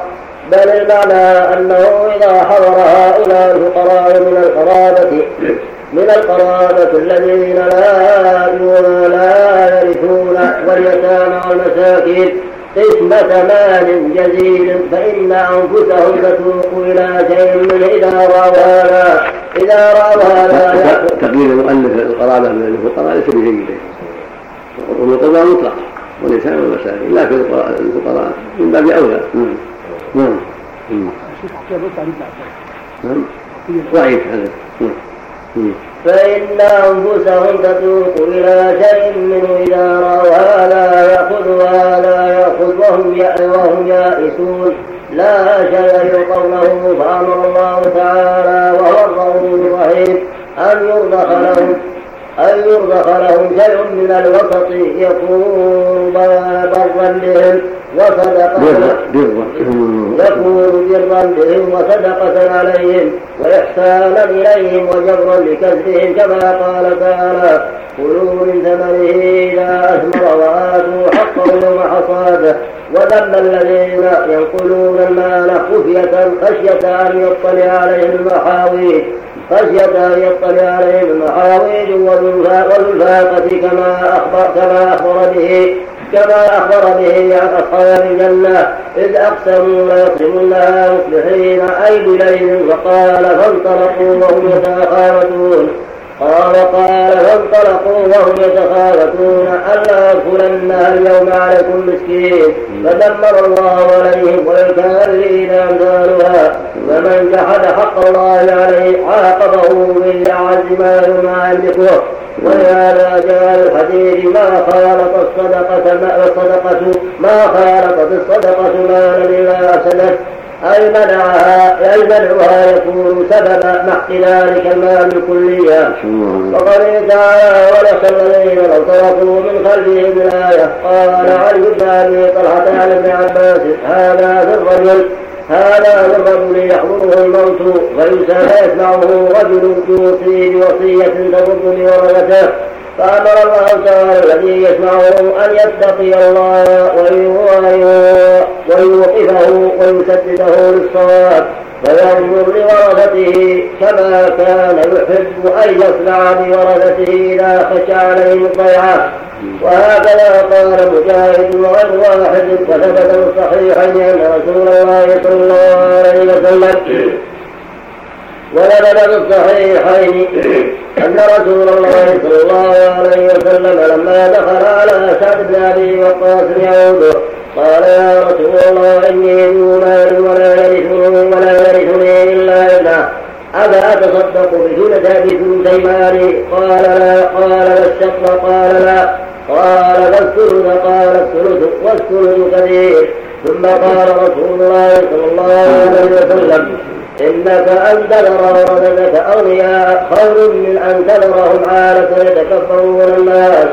بل المعنى أنه إذا حضر هؤلاء الفقراء من القرابة. من القرابة الذين لا لا يرثون واليتامى والمساكين قسمة مال جزيل فإن أنفسهم تتوق إلى شيء من إذا رأوا هذا. إذا رأوا هذا تقليل المؤلف القرابة من الفقراء ليس بجيد. والقربى مطلق والنساء والمساكين. لكن الفقراء. من باب أولى. نعم. نعم. نعم. ضعيف هذا. نعم. فإن أنفسهم تتوق إلى شيء منه إذا رأوا هذا يأخذ وهذا يأخذ وهم وهم يائسون. لا شيء يلقونه فأمر الله تعالى وهو الرؤوف الرحيم أن يرضخ لهم أن يرضخ لهم شيء من الوسط يكون برا بهم وصدقة يكون برا بهم وصدقة عليهم وإحسانا إليهم وجبرا لكسبهم كما قال تعالى كلوا من ثمنه إذا أثمر وآتوا حقه يوم حصاده وذم الذين ينقلون المال خفية خشية أن يطلع عليهم المحاويج خشية أن يطلع عليهم المحاويج والفاقة كما أخبر كما أخبر به كما أخبر به عن أصحاب الجنة إذ أقسموا ليصرمنها مصبحين أي بليل وقال فانطلقوا وهم يتخافتون. قال قال فانطلقوا وهم يتخافتون ألا يدخلنها اليوم عليكم مسكين. فدمر الله عليهم وللكافرين أمثالها. فمن جحد حق الله عليه عاقبه بأعز ما يملكه ولهذا جاء الحديث ما خالط الصدقة ما الصدقة ما خالطت الصدقة مالا إلا أفسدت أي منعها أي منعها يكون سبب محق ذلك المال كليا. وقال تعالى ولك الذين تركوا من خلفهم الآية. قال علي بن أبي طلحة عن ابن عباس هذا في الرجل هذا للرجل يحضره الموت فيسمع يسمعه رجل يوصي بوصية تضر بورثته فأمر الله تعالى الذي يسمعه أن يتقي الله ويوقفه ويسدده للصواب فينظر لورثته كما كان يحب أن يصنع بورثته إذا خشى عليهم الضيعة. وهكذا قال مجاهد وغير واحد وثبت الصحيحين أن رسول الله صلى الله عليه وسلم ولبد في الصحيحين أن رسول الله صلى الله عليه وسلم لما دخل على سعد بن أبي وقاص يعوده قال يا رسول الله إني ذو مال ولا يرثني ولا يرثني إلا ابنه أتصدق بثلث بثلثي مالي قال لا قال لا الشق قال لا. قال فالثلث قال الثلث والثلث كثير ثم قال رسول الله صلى الله عليه وسلم إنك أن تذر ولدك أغنياء خير من أن تذرهم عالة يتكبرون الناس.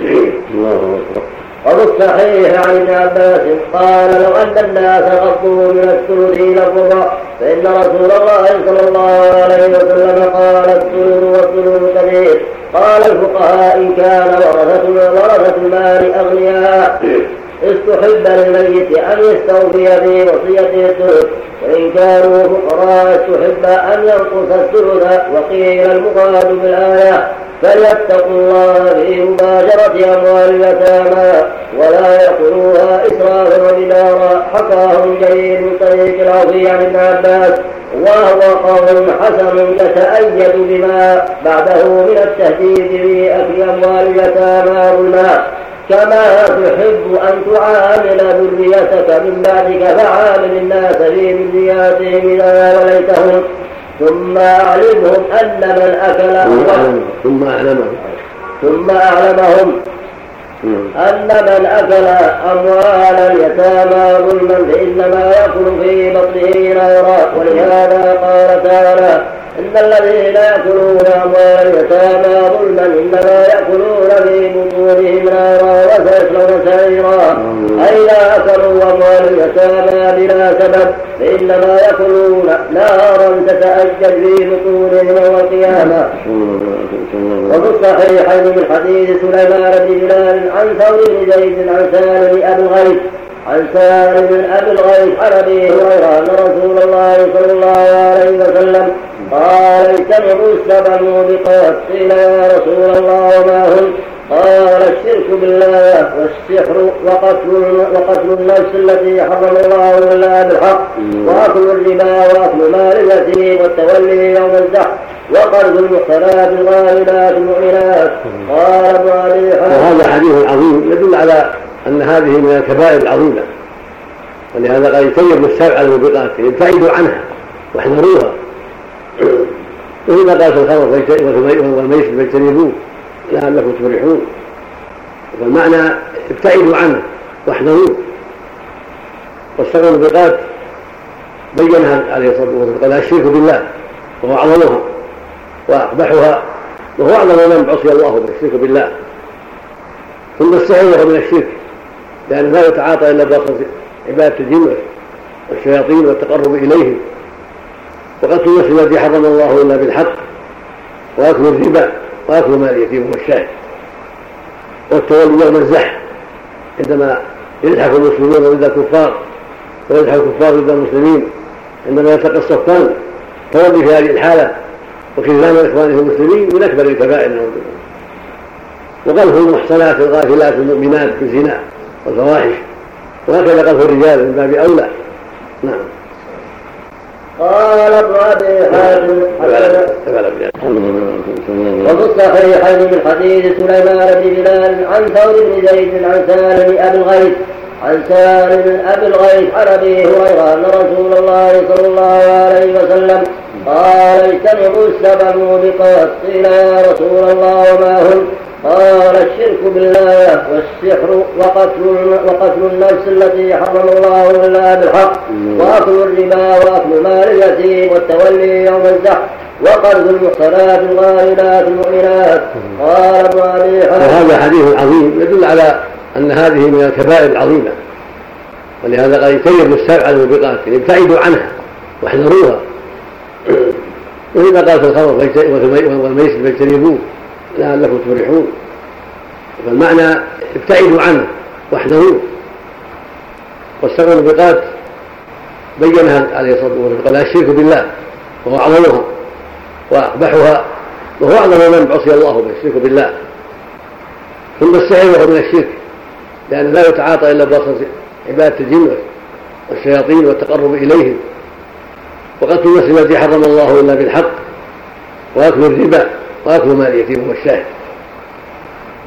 وفي الصحيح عن ابن عباس قال لو أن الناس غضوا من الثلث إلى الربع فإن رسول الله صلى الله عليه وسلم قال الثلث والثلث كبير قال الفقهاء إن كان ورثة ورثة المال أغنياء استحب للميت أن يستوفي في وصيته الثلث وإن كانوا فقراء استحب أن ينقص الثلث وقيل المراد بالآية فليتقوا الله في مباشرة أموال اليتامى ولا يأكلوها إسرافا وبدارا حكاه جرير من طريق العظيم عن ابن عباس وهو قول حسن يتأيد بما بعده من التهديد في أكل أموال اليتامى ظلما. كما تحب أن تعامل ذريتك من بعدك فعامل الناس في ذرياتهم إذا وليتهم ثم أعلمهم أن من أكل ثم أعلمهم ثم أعلمهم. أن من أكل أموال اليتامى ظلما فإنما يأكل في بطنه نارا ولهذا قال تعالى إن الذين يأكلون أموال اليتامى ظلما إنما يأكلون في بطونهم نارا وسيصلون سعيرا. أي لا أكلوا أموال اليتامى بلا سبب فإنما يأكلون نارا تتأجج في بطونهم يوم القيامة. وفي الصحيحين من حديث سليمان بن بلال عن ثور بن زيد عن سالم أبي الغيث عن سالم بن أبي الغيث عن ابي هريرة أن رسول الله صلى الله عليه وسلم قال اجتنبوا السبع الموبقات قيل يا رسول الله وما هم؟ قال الشرك بالله والسحر وقتل وقتل النفس التي حرم الله الا بالحق واكل الربا واكل مال اليتيم والتولي يوم الزحف وقرض المحصنات الغالبات المؤمنات قال ابن ابي وهذا حديث عظيم يدل على ان هذه من الكبائر العظيمه ولهذا قال يتيب السبع الموبقات يبتعدوا عنها واحذروها وإذا قال في الخمر والميسر فاجتنبوه لعلكم تفرحون. فالمعنى ابتعدوا عنه واحذروه والسبع الموبقات بينها عليه الصلاة والسلام قال الشرك بالله وهو أعظمها وأقبحها وهو أعظم من عصي الله به الشرك بالله. ثم السحر من الشرك لأنه لا يتعاطى إلا بواسطة عبادة الجن والشياطين والتقرب إليهم وقتل النفس التي حرم الله إلا بالحق وأكل الربا وأكل مال اليتيم والشاهد والتولي يوم الزحف عندما يزحف المسلمون ضد الكفار ويزحف الكفار ضد المسلمين عندما يلتقي الصفان تولي في هذه الحالة وكذلان إخوانه المسلمين من أكبر الكبائر نعوذ وقذف المحصنات الغافلات المؤمنات في الزنا والفواحش وهكذا قذف الرجال من باب أولى. نعم. قال ابن أبي حاتم وفي الصحيحين من حديث سليمان بن بلال عن ثور بن زيد عن سالم أبي الغيث عن سالم أبي الغيث عن أبي هريرة أن رسول الله صلى الله عليه وسلم قال اجتنبوا السبع الموبقات قيل يا رسول الله وما هم؟ قال الشرك بالله والسحر وقتل وقتل النفس التي حرم الله إلا بالحق وأكل الربا وأكل مال اليتيم والتولي يوم الزحف وقرض المحصنات الغالبات المؤمنات. قال ابن أبي وهذا حديث عظيم يدل على أن هذه من الكبائر العظيمة ولهذا قال يتيب السبع الموبقات ابتعدوا عنها واحذروها. وإذا قال في الخمر والميسر فاجتنبوه. لعلكم تفرحون. فالمعنى ابتعدوا عنه واحذروه والسبع الموبقات بينها عليه الصلاة والسلام قال الشرك بالله وهو اعظمها واقبحها وهو أعظم من عصي الله به الشرك بالله. ثم السحر وهو من الشرك لأنه لا يتعاطى إلا بواسطه عبادة الجن والشياطين والتقرب إليهم. وقتل النفس التي حرم الله إلا بالحق واكل الربا. واكل مال اليتيم والشاهد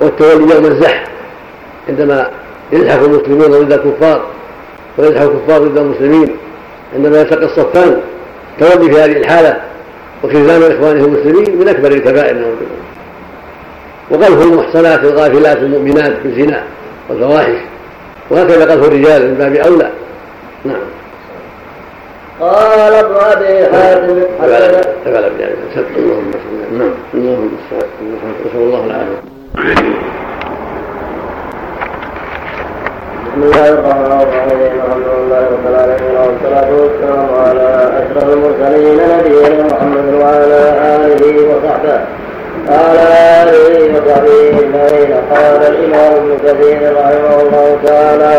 والتولي يوم الزحف عندما يزحف المسلمون ضد الكفار ويزحف الكفار ضد المسلمين عندما يلتقي الصفان تولي في هذه الحالة وخذلان إخوانه المسلمين من أكبر الكبائر نعوذ بالله وقذف المحصنات الغافلات المؤمنات في الزنا والفواحش وهكذا قذف الرجال من باب أولى. نعم. قال ابن أبي حاتم تفعل بذلك اللهم نعم اللهم نسأل الله العافية. بسم الله الرحمن الرحيم الحمد لله رب العالمين والصلاة والسلام على أشرف المرسلين نبينا محمد وعلى آله وصحبه. وعلى آله وصحبه أجمعين قال الإمام ابن كثير رحمه الله تعالى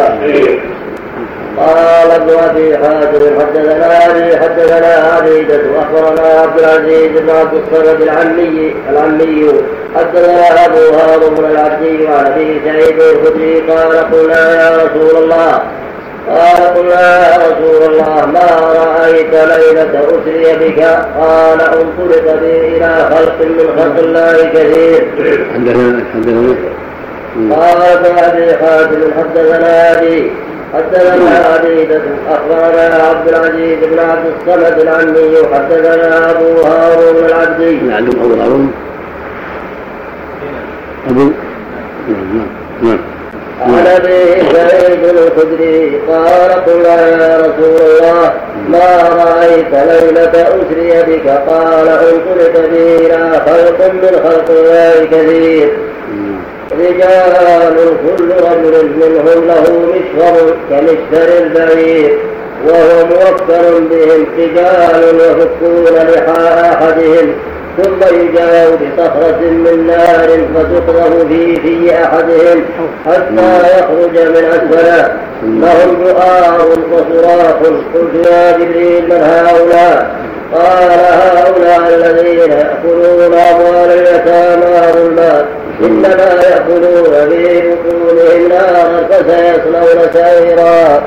قال ابن أبي حاتم حدثنا أبي حدثنا عبيدة أخبرنا عبد العزيز بن عبد الصمد العمي العمي. حدثنا أبو هارون العبدي وعن أبي سعيد الخدري قال قلنا يا رسول الله قال قلنا يا رسول الله ما رأيت ليلة أسري بك؟ قال انطلق بي إلى خلق من خلق الله كثير. حدثنا حدثنا قال ابن أبي حاتم حدثنا أبي حدثنا عبيدة أخبرنا عبد العزيز بن عبد الصمد العمي حدثنا أبو هارون العبدي. نعم أبو هارون؟ أبو؟ نعم نعم عن أبي سعيد الخدري قال قلنا يا رسول الله ما رأيت ليلة أسري بك؟ قال انطلق بي إلى خلق من خلق الله كثير. رجال كل رجل منهم له مشفر كمشفر البعير وهو موكل بهم رجال يفكون لحاء أحدهم ثم يجاو بصخرة من نار فتقذف في في أحدهم حتى يخرج من أسفله. لهم جؤار وصراخ قلت يا جبريل من هؤلاء؟ قال هؤلاء الذين يأكلون أموال اليتامى ظلما. إنما يأكلون في بطونهم نارا فسيصلون سعيرا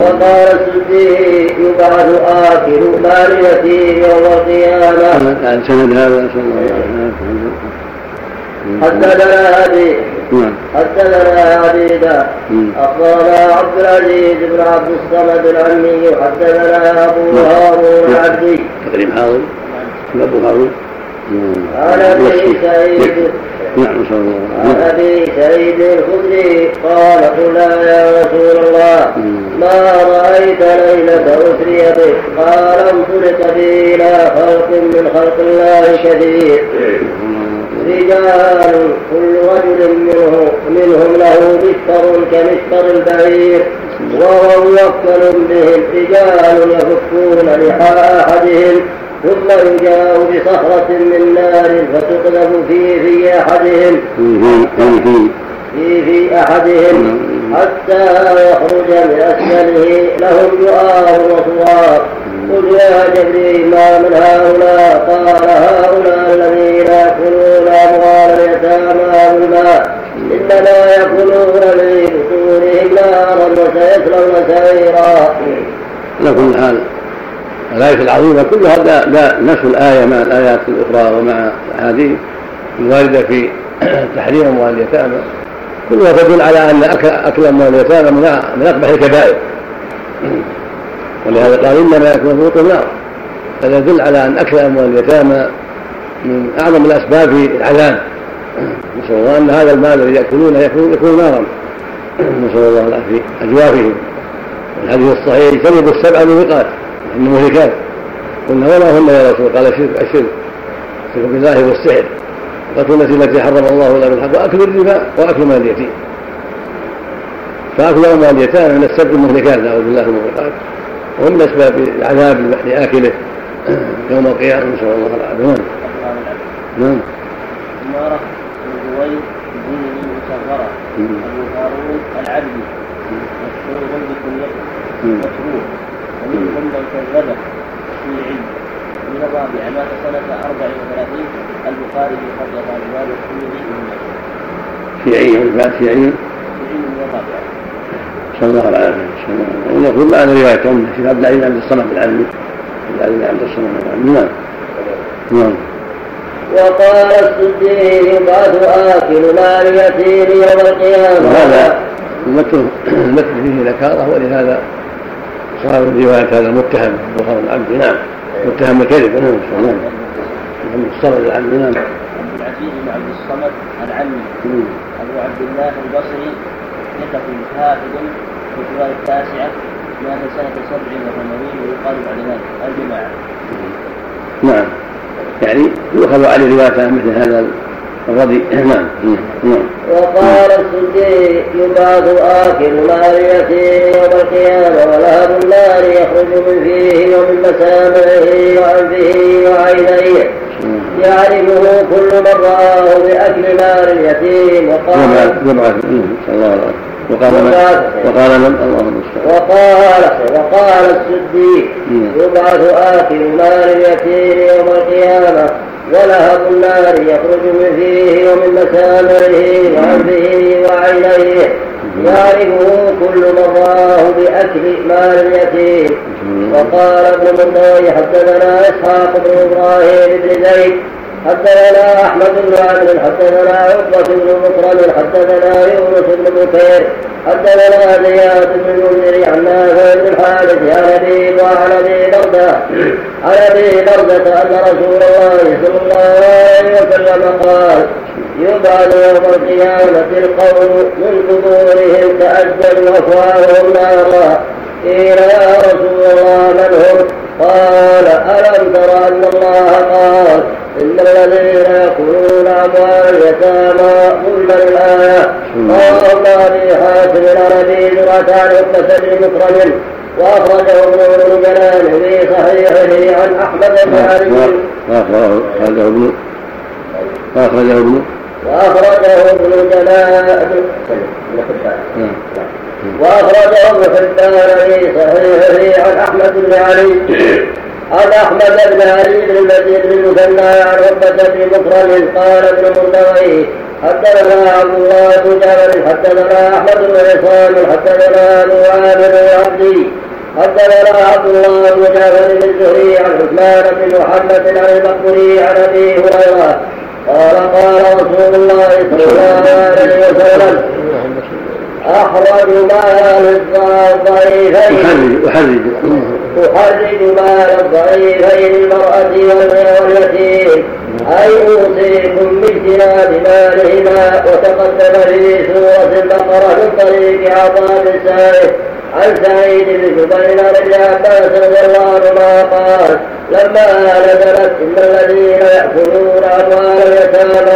وقال السدي يبعث آكل مال اليتيم يوم القيامة. سند هذا حدثنا أبي نعم. حدثنا عبيدة أخبرنا عبد العزيز بن عبد الصمد العمي حدثنا أبو هارون العبدي. تقريب حاضر أبو هارون. عن ابي سعيد نعم عن أبي سعيد الخدري قال قلنا يا رسول الله ما رأيت ليلة أسري بك قال انطلق بي إلى خلق من خلق الله كثير رجال كل رجل منه منهم له مشتر كمشتر البعير وهو موكل بهم رجال يفكون لحاء احدهم ثم يجاء بصخرة من نار فتقذف في في أحدهم. في في أحدهم. حتى يخرج من أسفله لهم جؤار وصوار قل يا جبريل ما من هؤلاء؟ قال هؤلاء الذين يأكلون أموال اليتامى بالماء إنما يأكلون في بطونهم نارا وسيصلون سعيرا. على كل حال الآية العظيمة كلها نفس الآية مع الآيات الأخرى ومع الأحاديث الواردة في تحريم أموال اليتامى. كلها تدل على أن أكل, أموال اليتامى من أقبح الكبائر. ولهذا قال إنما يكون فوق النار. هذا يدل على أن أكل أموال اليتامى من أعظم الأسباب في العذاب. نسأل الله أن هذا المال الذي يأكلونه يكون يكون نارا. نسأل الله العافية. أجوافهم. والحديث الصحيح يجتنبوا السبع موبقات المهلكات قلنا وما هن يا رسول قال الشرك الشرك. الشرك بالله والسحر. قتل التي التي حرم الله الا بالحق وأكل الربا وأكل مال اليتيم. فأكل اموال اليتامى من السبع المهلكات نعوذ بالله من المهلكات ومن أسباب العذاب لاكله يوم القيامة نسال الله العافيه نعم. نعم. بن زويد بن المصغرة أبو هارون العبدي. مشهور بكنيته مشهور. ومنهم من كذبه الشيعي من الرابعة مات سنة 34 البخاري في خرجة أبواب الترمذي من شيعي بعد شيعي شيعي من الرابعة صلى الله عليه وسلم ونقول معنا رواية أمه شيخ عبد العزيز عبد الصمد العلمي. عبد العزيز عبد الصمد العلمي. نعم. نعم. وقال السدي يبعث آكل مال اليتيم يوم القيامة. وهذا المتن فيه ذكارة ولهذا صار رواية هذا المتهم بخار العبد نعم. متهم بالكذب نعم نعم محمد الصمد نعم. عبد العزيز بن عبد الصمد العمي أبو عبد الله البصري ثقة حافظ في الرواية التاسعة مات سنة سبع وثمانين ويقال بعد ذلك. الجماعة. نعم. يعني يؤخذ عليه رواية مثل هذا الرضي. نعم نعم وقال السدي يبعث آكل مال اليتيم يوم القيامة ولهب النار يخرج من فيه ومن مسامعه وأنفه وعينيه. يعرفه كل من رآه بأكل مال اليتيم. وقال يبعث الله عليه وقال من وقال من وقال وقال السدي يبعث آكل مال اليتيم يوم القيامة ولهب النار يخرج من فيه ومن مسامعه وأنفه وعينيه. يعرفه كل من رآه بأكل مال اليتيم. وقال ابن مردوي حدثنا إسحاق بن إبراهيم بن زيد حدثنا أحمد بن عمرو حدثنا عقبة بن مكرم حدثنا يونس بن بكير حدثنا زياد بن المنذر عن نافع بن الحارث عن ابي وعن ابي برده عن ابي برده أن رسول الله صلى الله عليه وسلم قال يبعد يوم القيامة القوم من قبورهم تأجل أفواههم نارا. قيل يا رسول الله من هم؟ قال ألم تر أن الله قال إن الذين يأكلون أموال اليتامى ظلما الآية قال أبي حاتم العربي عقبة بن مكرم. وأخرجه ابن جلال في صحيحه عن أحمد بن علي وأخرجه ابن وأخرجه ابن وأخرجه ابن جلال وأخرجه ابن حبان في عن أحمد بن علي. عن أحمد بن علي بن المسيح بن المثنى عن عقبه بن مكرم قال ابن مردويه حدثنا عبد الله بن جابر حدثنا أحمد بن عصام حدثنا أبو عامر العبدي. حدثنا عبد الله بن جابر بن الزهري عن عثمان بن محمد عن المقبري عن أبي هريرة قال قال رسول الله صلى الله عليه وسلم أخرج مال الضعيفين أحرج مال الضعيفين المرأة واليتيم. أي أوصيكم باجتناب مالهما وتقدم في سورة البقرة من طريق عطاء السائل. عن سعيد بن جبير بن عباس رضي الله عنهما قال لما نزلت إن الذين يأكلون أموال اليتامى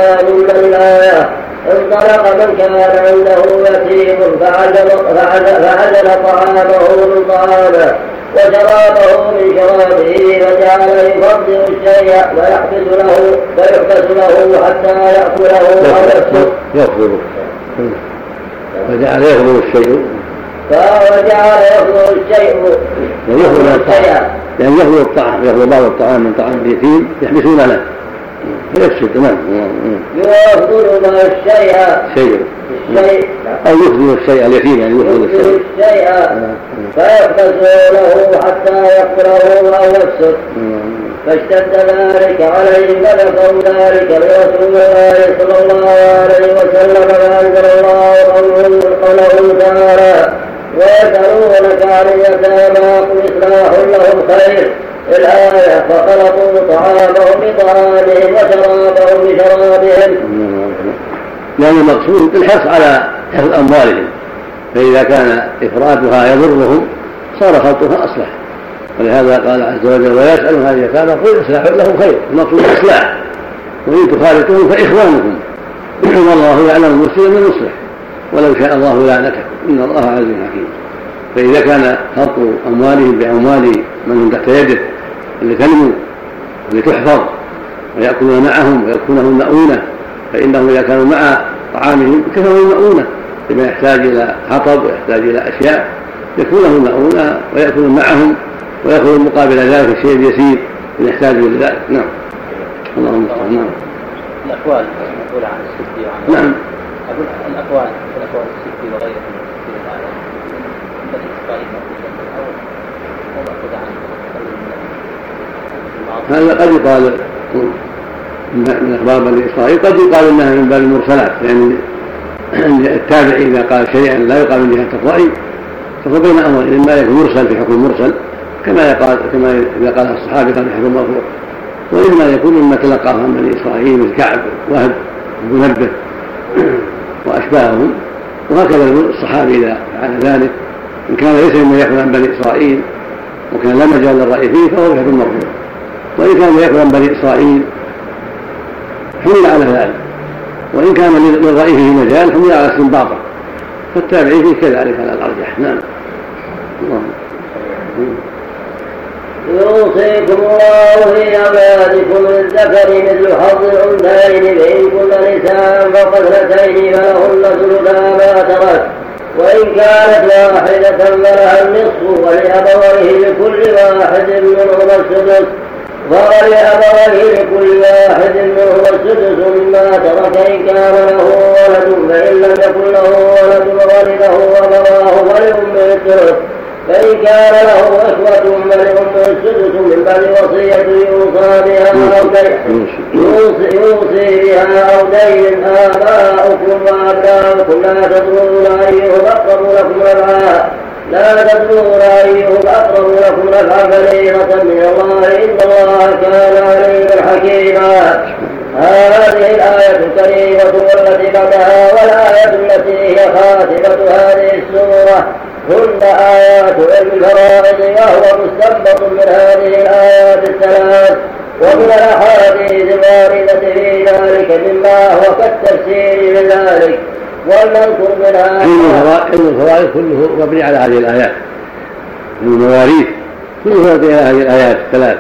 انطلق من كان عنده يتيم فعزل طعامه من طعامه وشرابه من شرابه فجعل يفضل الشيء ويحبس له ويحبس له حتى يأكله أو يسكت يفضل فجعل يفضل الشيء. فجعل يفضل الشيء. يعني يفضل الطعام. يعني يفضل الطعام. يفضل بعض الطعام من طعام اليتيم يحبسون له تمام. يفضل ما الشيء. شيء. الشيء. أو يفضل الشيء اليتيم يعني يفضل الشيء. الشيء. فيحبس له حتى يقتله أو يفسد فاشتد ذلك عليهم فذكروا ذلك لرسول الله صلى الله عليه وسلم فأنزل الله قوله تعالى ويسألونك عن اليتامى قل إصلاح لهم خير. الآية فخلطوا طعامهم بطعامهم وشرابهم بشرابهم. لأن المقصود الحرص على حفظ أموالهم فإذا كان إفرادها يضرهم صار خلطها أصلح. ولهذا قال عز وجل ويسأل هذه اليتامى قل إصلاح لهم خير. المقصود إصلاح وإن تخالطوهم فإخوانكم. والله يعلم المسلم من المصلح. ولو شاء الله لعنتكم. إن الله عزيز حكيم. فإذا كان خلط أموالهم بأموال من هم تحت يده لتنمو ولتحفظ ويأكلون معهم ويكونهم مؤونة فإنهم إذا كانوا مع طعامهم كفروا المؤونة لما يحتاج إلى حطب ويحتاج إلى أشياء يكون له مؤونة ويأكلون معهم ويأخذ مقابل ذلك الشيء اليسير إن يحتاجوا إلى ذلك. نعم. اللهم المستعان نعم الأقوال المقولة عن السدي وعن نعم. أقول الأقوال الأقوال السدي وغيرها من التي تقال أو أو مأخوذة عن هذا قد يقال من أخبار بني إسرائيل قد يقال إنها من باب المرسلات يعني التابع إذا قال شيئا لا يقال من جهة الرأي فهو بين أمرين اما يكون مرسل في حكم مرسل كما يقال كما إذا قال الصحابي قال في حكم مرفوع واما يكون مما تلقاه عن بني إسرائيل مثل كعب وهب ومنبه وأشباههم وهكذا الصحابي إذا فعل ذلك إن كان ليس مما يأخذ عن بني إسرائيل وكان لا مجال للرأي فيه فهو بحث مرفوع وإن كان عن بني إسرائيل حمل على ذلك. وإن كان للرأي فيه مجال حمل على استنباطه فالتابعي فيه كذلك على الأرجح. نعم. يوصيكم الله في أولادكم للذكر مثل حظ الأنثيين فإن كن نساء فوق اثنتين فلهن ثلثا ما ترك. وإن كانت واحدة فلها النصف ولأبويه لكل واحد منهما السدس. ولأبويه لكل واحد منهما السدس مما ترك إن كان له ولد فإن لم يكن له ولد وولده أبواه فلأمه الثلث فإن كان له إخوة فلأمه السدس من بعد وصية يوصى بها أو يوصي, بها أو دين. آباؤكم وأبناؤكم لا تدرون أيهم أقرب لكم نفعا لا تدرون أيهم أقرب لكم نفعا فريضة من الله إن الله كان عليما حكيما هذه الآية الكريمة والتي بعدها والآية التي هي خاتمة هذه السورة. هن آيات علم الفرائض وهو مستنبط من هذه الآيات الثلاث. ومن الأحاديث الواردة في ذلك مما هو كالتفسير لذلك. علم الفرائض كله مبني على هذه الآيات. المواريث. كله مبني على هذه الآيات الثلاث.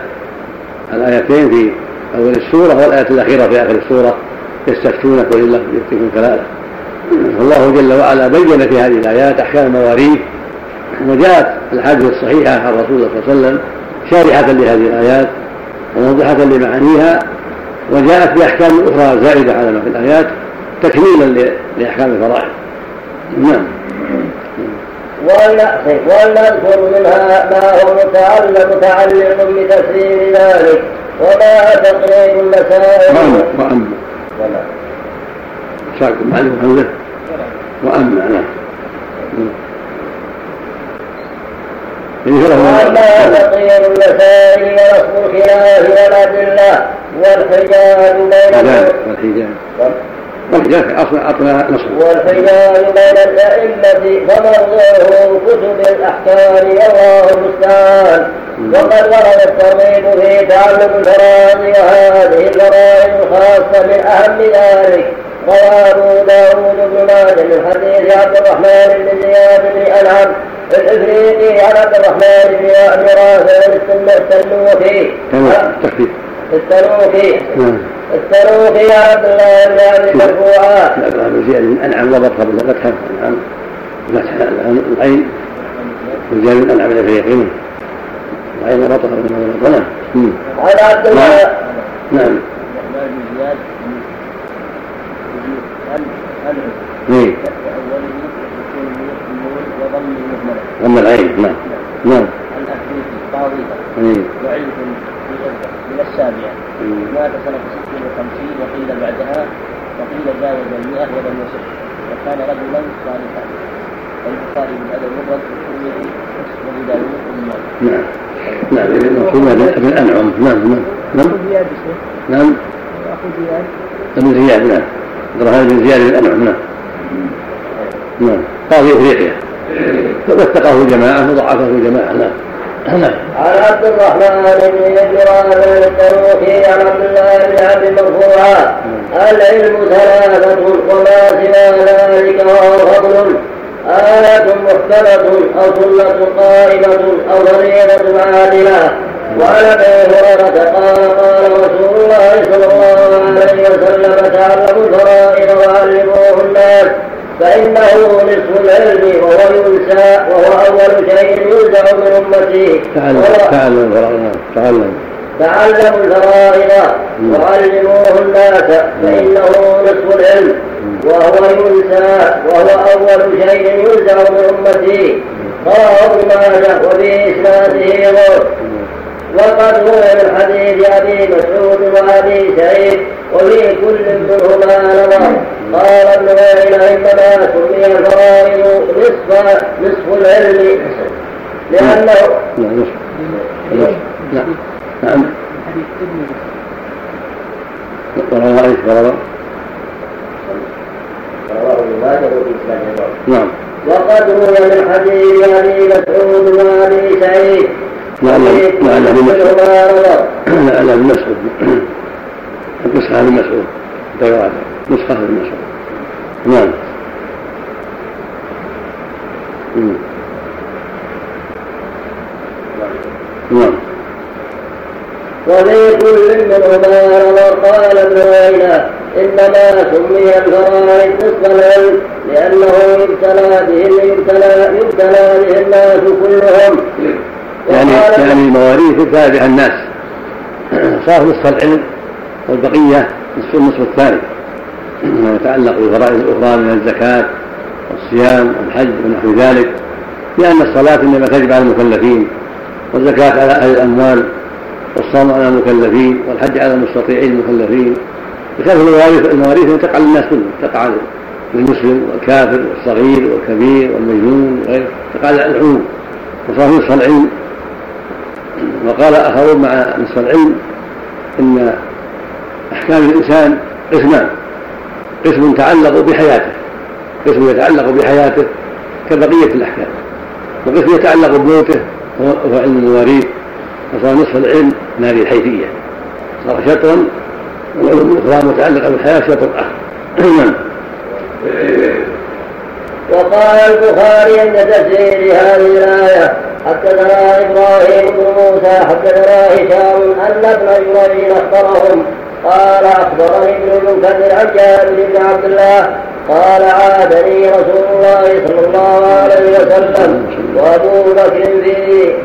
الآيتين في أول السورة والآية الأخيرة في آخر السورة. يستفتونك ولله يفتكم كلالة. فالله جل وعلا بين في هذه الآيات أحكام المواريث. وجاءت الحادثة الصحيحة عن رسول الله صلى الله عليه وسلم شارحة لهذه الآيات وموضحة لمعانيها. وجاءت بأحكام أخرى زائدة على ما في الآيات. تكميلا لأحكام الفرائض. نعم. ولنذكر منها ما هو متعلق متعلق بتفسير ذلك وما تقريب المسائل. وأما وأما. ساكن معلم حمزة؟ وأما نعم. وأما تقييم المسائل ورسم الخلاف والأدلة والحجاج بين والحجاج والحجاج أصلا أطلع نصر والحجاج بين الأئمة فموضوعه كتب الأحكام والله المستعان. وقد ورد الترغيب في تعلم الفرائض وهذه الفرائض الخاصة من أهم ذلك. روى أبو داود بن ماجه من حديث عبد الرحمن بن زياد بن أنعم الإفريقي عن عبد الرحمن بن رافع السلوكي. السلوكي السلوكي عن عبد الله بن عبد مرفوعا عبد الله بن زياد أنعم وضبطها بالفتحة أنعم فتح العين. وزياد بن أنعم الإفريقي العين وضبطها بالفتحة عن عبد الله. نعم. نعم. ضم العين نعم. نعم. الأفريقي قاضي إيه. وعلم من السابعة. مات سنة 56 وقيل بعدها وقيل جاوز المئة ولم يصح وكان رجلا صالحا. البخاري من أدب المفرد والترمذي وأبو داوود وابن نعم. نعم المقصود ابن انعم نعم نعم. نعم. نعم. اخو زياد. ابن زياد نعم. عبد الرحمن بن زياد بن انعم نعم. نعم. قاضي افريقيا وثقه جماعة وضعفه جماعة نعم. نعم عن عبد الرحمن بن جبران التروخي عن عبد الله بن عبد مرفوعا العلم ثلاثة وما سوى ذلك وهو فضل. آية محكمة أو سنة قائمة أو فريضة عادلة. وعن أبي هريرة قال قال رسول الله صلى الله عليه وسلم تعلموا الفرائض وعلموه الناس. فإنه نصف العلم وهو ينسى وهو أول شيء ينزع من أمتي. تعلم تعلم تعلم تعلموا الفرائض وعلموه الناس فإنه نصف العلم وهو ينسى وهو أول شيء ينزع من أمتي. رواه ابن ماجه وفي إسناده غور وقد روي من حديث أبي مسعود وأبي سعيد وفي كل منهما نظر قال ابن عيينة انما سمي الفرائض نصف نصف العلم لأنه نعم نعم نعم إيش؟ رواه ماجه في اسناد نعم وقد روي من حديث أبي مسعود وأبي سعيد لعل لعل ابن مسعود مسعود لعل ابن مسعود نسخة ابن مسعود نسخة ابن مسعود نعم. نعم وفي كل منهما نظر قال ابن عيينة إنما سمي الفرائض نصف العلم لأنه يبتلى به يبتلى يبتلى به الناس كلهم يعني يعني المواريث يبتلى الناس. صار نصف العلم والبقية نصف النصف الثاني. ما يتعلق بالفرائض الأخرى من الزكاة والصيام والحج ونحو ذلك. لأن الصلاة إنما تجب على المكلفين والزكاة على أهل الأموال والصوم على المكلفين والحج على المستطيعين المكلفين. بخلاف المواريث المواريث تقع للناس كلهم. تقع للمسلم والكافر والصغير والكبير والمجنون وغيره. تقع على العموم وصار نصف العلم وقال آخرون مع نصف العلم إن أحكام الإنسان قسمان. قسم تعلق بحياته. قسم يتعلق بحياته كبقية الأحكام. وقسم يتعلق بموته وهو علم المواريث وصار نصف العلم من هذه الحيثية صار شطرا والعلوم الأخرى متعلقة بالحياة شطر آخر. نعم. وقال البخاري عند تفسير هذه الآية حدثنا إبراهيم بن موسى حدثنا هشام أن ابن جريج أخبرهم قال أخبرني ابن المنكدر عن جابر بن عبد الله قال عادني رسول الله صلى الله عليه وسلم وأبو بكر في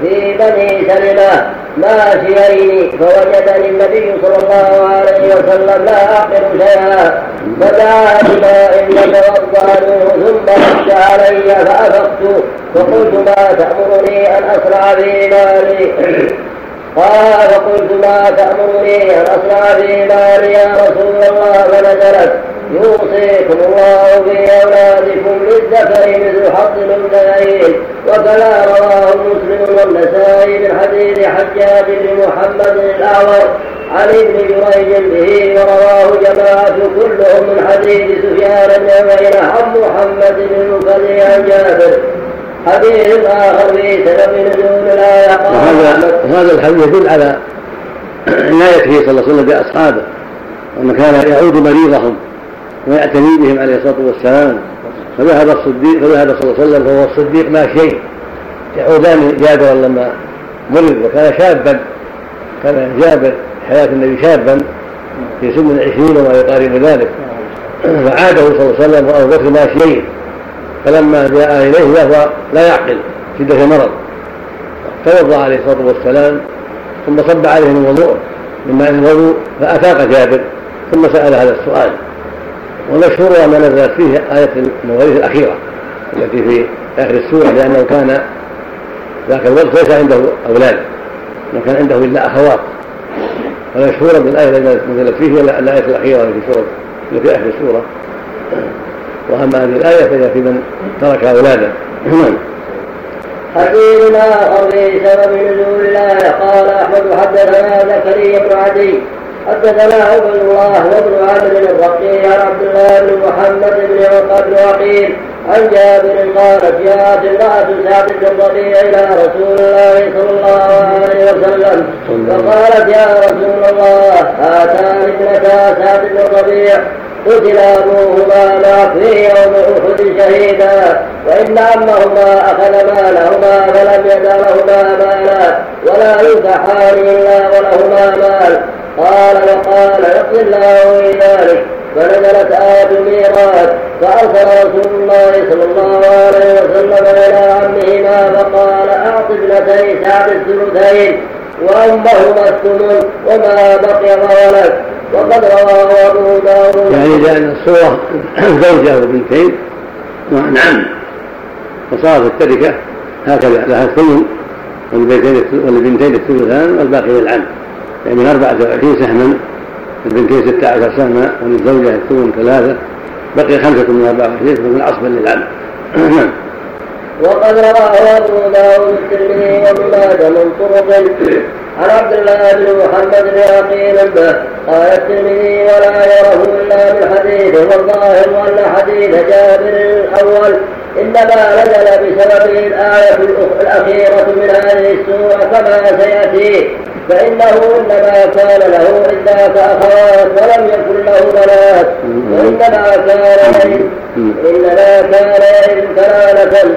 في بني سلمة ماشيين فوجدني النبي صلى الله عليه وسلم لا أعقل شيئا. فدعا بماء فتوضأ منه ثم رد علي فأفقت فقلت ما تأمرني أن أسرع في مالي؟ قال فقلت ما تأمرني أن أسرع في مالي يا رسول الله فنزلت. يوصيكم الله في أولادكم للذكر مثل حظ الأنثيين. وكذا رواه مسلم والنسائي من حديث حجاج بن محمد الأعور عن ابن جريج به ورواه جماعة كلهم من حديث سفيان بن عيينة عن محمد بن المكذب عن جابر. حديث آخر في سبب نزول الآية وهذا وهذا الحديث يدل على عنايته صلى الله عليه وسلم بأصحابه وأنه كان يعود مريضهم ويعتني بهم عليه الصلاة والسلام. فذهب الصديق فذهب صلى الله عليه وسلم وهو الصديق ماشيين يعودان جابرا لما مرض وكان شابا. كان جابر حياة النبي شابا. في سن العشرين وما يقارب ذلك. فعاده صلى الله عليه وسلم وأبو بكر ماشيين فلما جاء إليه وهو لا يعقل شدة مرض. توضأ عليه الصلاة والسلام ثم صب عليهم الوضوء من ماء الوضوء فأفاق جابر ثم سأل هذا السؤال. والمشهور ما نزلت فيه آية المواريث الأخيرة التي في آخر السورة لأنه كان ذاك الوقت ليس عنده أولاد وكان عنده إلا أخوات. والمشهورة بالآية التي نزلت فيه الآية الأخيرة في سورة في آخر السورة. وأما هذه الآية فهي في من ترك أولادا نعم. حديث آخر في سبب نزول الآية قال أحمد حدثنا زكريا بن عدي. حدثنا عبد الله وابن عامر الرقي عن عبد الله بن محمد بن عقب بن وقيل عن جابر قالت جاءت امرأة سعد بن الربيع إلى رسول الله صلى الله عليه وسلم. فقالت يا رسول الله هاتان ابنتا سعد بن الربيع. قتل ابوهما معك في يوم أحد شهيدا. وإن عمهما أخذ مالهما فلم يدع لهما مالا ولا ينكحان إلا ولهما مال. قال وقال يقضي الله ذلك فنزلت آية الميراث فأرسل رسول الله صلى الله عليه وسلم إلى عمهما فقال أعط ابنتي سعد الثلثين وأمهما الثمن وما بقي فولد وقد رواه أبو داود. يعني لأن الصورة زوجة وبنتين نعم. فصارت التركة هكذا لها الثمن والبنتين الثلثان والباقي للعم. يعني من 24 سهما البنتين 16 سهما وللزوجة الثمن ثلاثة. بقي خمسة من 24 فمن عصبا للعم. نعم. وقد رواه أبو داود الترمذي وابن ماجه من طرق عن عبد الله بن محمد بن عقيل به قال الترمذي ولا يره الا بالحديث والظاهر ان حديث جابر الأول. إنما نزل بسببه الآية الأخيرة من هذه السورة كما سيأتي؟ فإنه إنما كان له عدة أخوات ولم يكن له بنات وإنما كان إنما كان يرث كلالة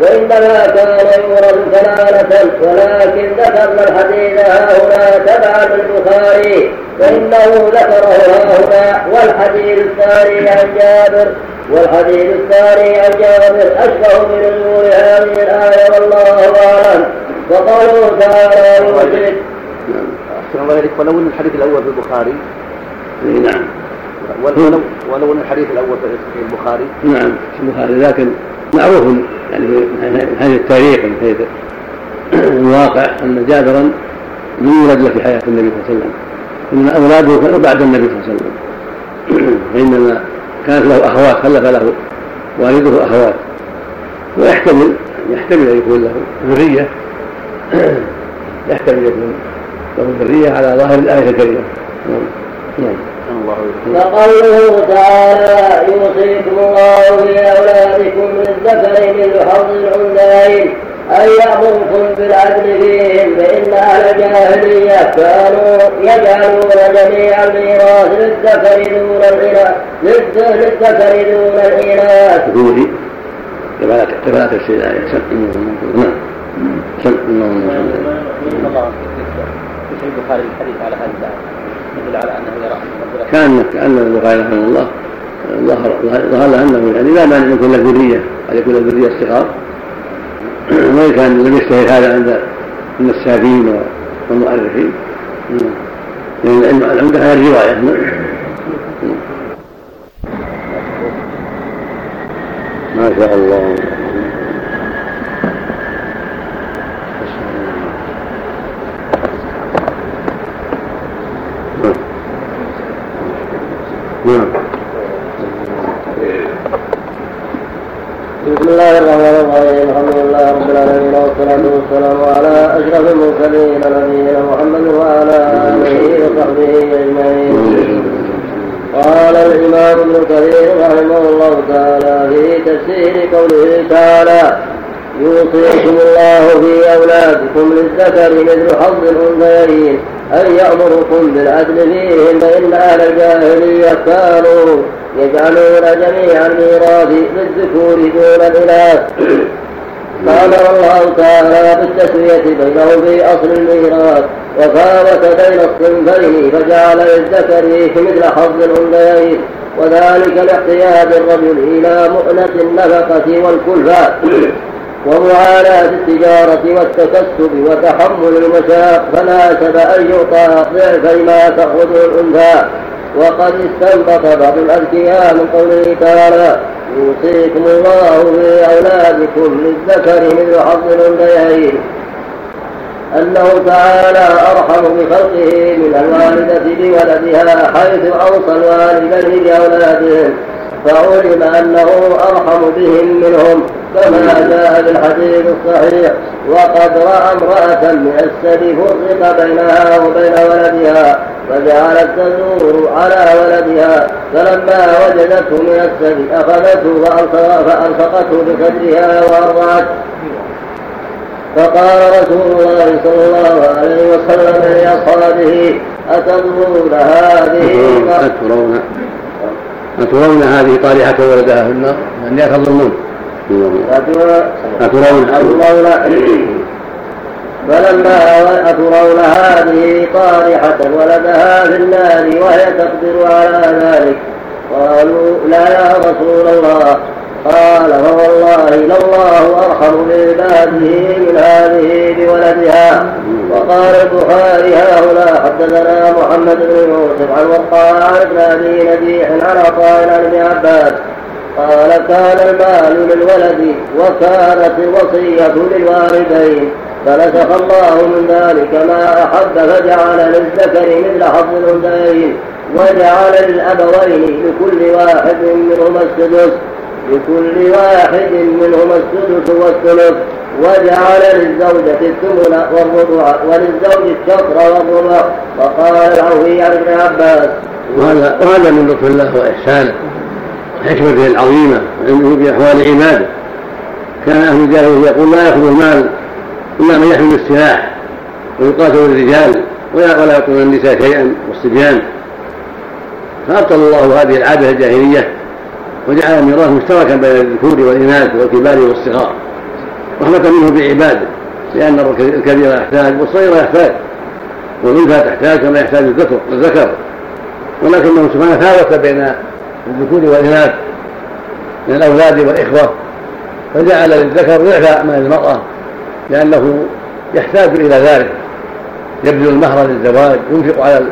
وإنما كان يورث كلالة ولكن ذكرنا الحديث ها هنا تبعا للبخاري فإنه ذكره ها هنا والحديث الثاني عن جابر والحديث الثاني عن جابر أشبه بنزول هذه الآية والله أعلم. وقوله تعالى نعم أحسن الله إليك. ولو أن الحديث الأول في البخاري. نعم. ولو ولو أن الحديث الأول في البخاري. نعم في البخاري. لكن معروف يعني من حيث التاريخ من حيث الواقع أن جابرا لم يولد في حياة النبي صلى الله عليه وسلم إنما أولاده كانوا بعد النبي صلى الله عليه وسلم. فإنما كانت له أخوات خلف له والده أخوات. ويحتمل يحتمل أن يكون له ذرية. يحتمل يكون له ذرية على ظاهر الآية الكريمة. نعم. نعم فقوله تعالى يوصيكم الله في أولادكم للذكر مثل حظ الأنثيين أن يأمركم بالعدل فيهم فإن أهل الجاهلية كانوا يجعلون جميع الميراث للذكر دون الإناث للذكر دون الإناث. قراءة السيدة نعم. سم اللهم صل البخاري الحديث على هذا يدل على انه يرى كان كان البخاري رحمه الله. ظهر ظهر له انه يعني لا مانع أن يكون له ذرية قد يكون له ذرية الصغار وإن كان لم يشتهر هذا عند النسابين والمؤرخين. لأن العمده هي الرواية. ما شاء الله نعم بسم الله الرحمن الرحيم الحمد لله رب العالمين والصلاة والسلام على أشرف المرسلين نبينا محمد وعلى آله وصحبه أجمعين قال الإمام ابن كثير رحمه الله تعالى في تفسير قوله تعالى يوصيكم الله في أولادكم للذكر مثل حظ الأنثيين أن يأمركم بالعدل فيهم فإن أهل الجاهلية كانوا يجعلون جميع الميراث للذكور دون الإناث فأمر الله تعالى بالتسوية بينهم في أصل الميراث وفاوت بين الصنفين فجعل للذكر مثل حظ الأنثيين. وذلك لاحتياج الرجل إلى مؤنة النفقة والكلفة ومعاناة التجارة والتكسب وتحمل المشاق فناسب أن يعطى ضعفي ما تأخذه الأنثى. وقد استنبط بعض الأذكياء من قوله تعالى يوصيكم الله في أولادكم للذكر مثل حظ الأنثيين أنه تعالى أرحم بخلقه من الوالدة بولدها حيث أوصى الوالدين بأولادهم فعلم أنه أرحم بهم منهم كما جاء في الحديث الصحيح وقد رأى امرأة من فرق بينها وبين ولدها فجعلت تزور على ولدها فلما وجدته من السد أخذته فألصقته بصدرها وأرضعته. فقال رسول الله صلى الله عليه وسلم لأصحابه أتدرون هذه أترون أترون هذه طالحة ولدها في النار؟ أني تظنون أترون فلما أترون هذه طارحة ولدها في النار وهي تقدر على ذلك قالوا لا يا رسول الله. قال فوالله لله أرحم بعباده من هذه بولدها. وقال البخاري هنا حدثنا محمد بن يوسف عن وقال عن ابن أبي نبيح عن عطاء عن ابن عباس. قال كان المال للولد وكانت الوصية للوالدين. فنسخ الله من ذلك ما أحب فجعل للذكر مثل حظ الأنثيين. وجعل للأبوين لكل واحد منهما السدس. لكل واحد منهما السدس والثلث وجعل للزوجة الثمن والربع وللزوج الشطر والربع وقال العوفي عن ابن عباس وهذا وهذا من لطف الله وإحسانه وحكمته العظيمة وعلمه بأحوال عباده. كان أهل الجاهليه يقول لا يأخذ المال إلا من يحمل السلاح ويقاتل الرجال ولا يعطون النساء شيئا والصبيان. فأبطل الله هذه العادة الجاهلية. وجعل الميراث مشتركا بين الذكور والإناث والكبار والصغار. رحمة منه بعباده لأن الكبير يحتاج والصغير يحتاج والأنثى تحتاج كما يحتاج الذكر الذكر ولكنه سبحانه فاوت بين الذكور والإناث من الأولاد والإخوة فجعل للذكر ضعف ما للمراه لأنه يحتاج إلى ذلك. يبذل المهر للزواج ينفق على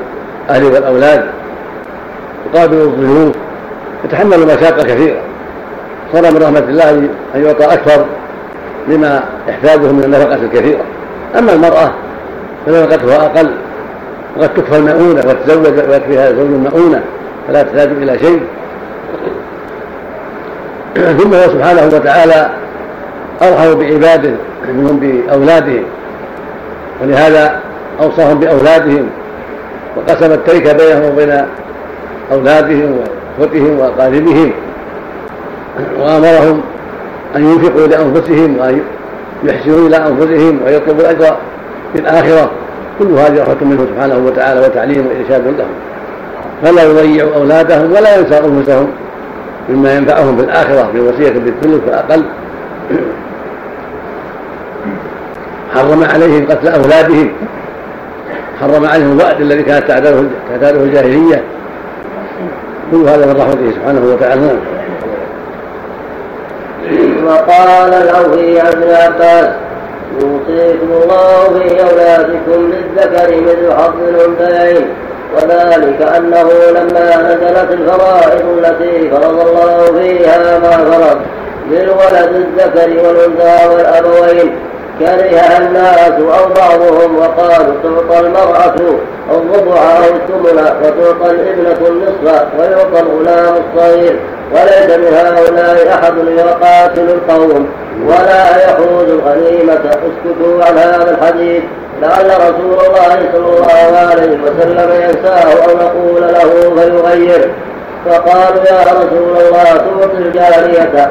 الأهل والأولاد يقابل الضيوف. يتحمل مشاقه كثيرة. صار من رحمة الله أن يعطى أكثر لما يحتاجه من النفقة الكثيرة. أما المرأة فنفقتها أقل. وقد تكفى المؤونة وتزوج ويكفيها زوج المؤونة فلا تحتاج إلى شيء. ثم هو سبحانه وتعالى أرحم بعباده منهم باولادهم ولهذا أوصاهم بأولادهم. وقسم التركه بينهم وبين أولادهم وأخوتهم وأقاربهم وأمرهم أن ينفقوا لانفسهم وأن يحسنوا إلى أنفسهم ويطلبوا الأجر في الآخرة. كل هذه رحمه منه سبحانه وتعالى وتعليم وإرشاد لهم. فلا يضيعوا أولادهم ولا ينسى أنفسهم مما ينفعهم في الآخرة. في وصية بالثلث فاقل حرم عليهم قتل أولادهم. حرم عليهم الوعد الذي كانت تعتاده الجاهلية. كل هذا من رحمته سبحانه وتعالى. وقال العوفي عن ابن عباس يوصيكم الله في أولادكم للذكر مثل حظ الأنثيين وذلك أنه لما نزلت الفرائض التي فرض الله فيها ما فرض للولد الذكر والأنثى والأبوين كرهها الناس أو بعضهم وقالوا تعطى المرأة الربع أو الثمن وتعطى الابنة النصف ويعطى الغلام الصغير. وليس من هؤلاء أحد يقاتل القوم ولا يحوز الغنيمة. اسكتوا عن هذا الحديث. لعل رسول الله صلى الله عليه وسلم ينساه أو نقول له فيغير. فقالوا يا رسول الله تعطي الجارية.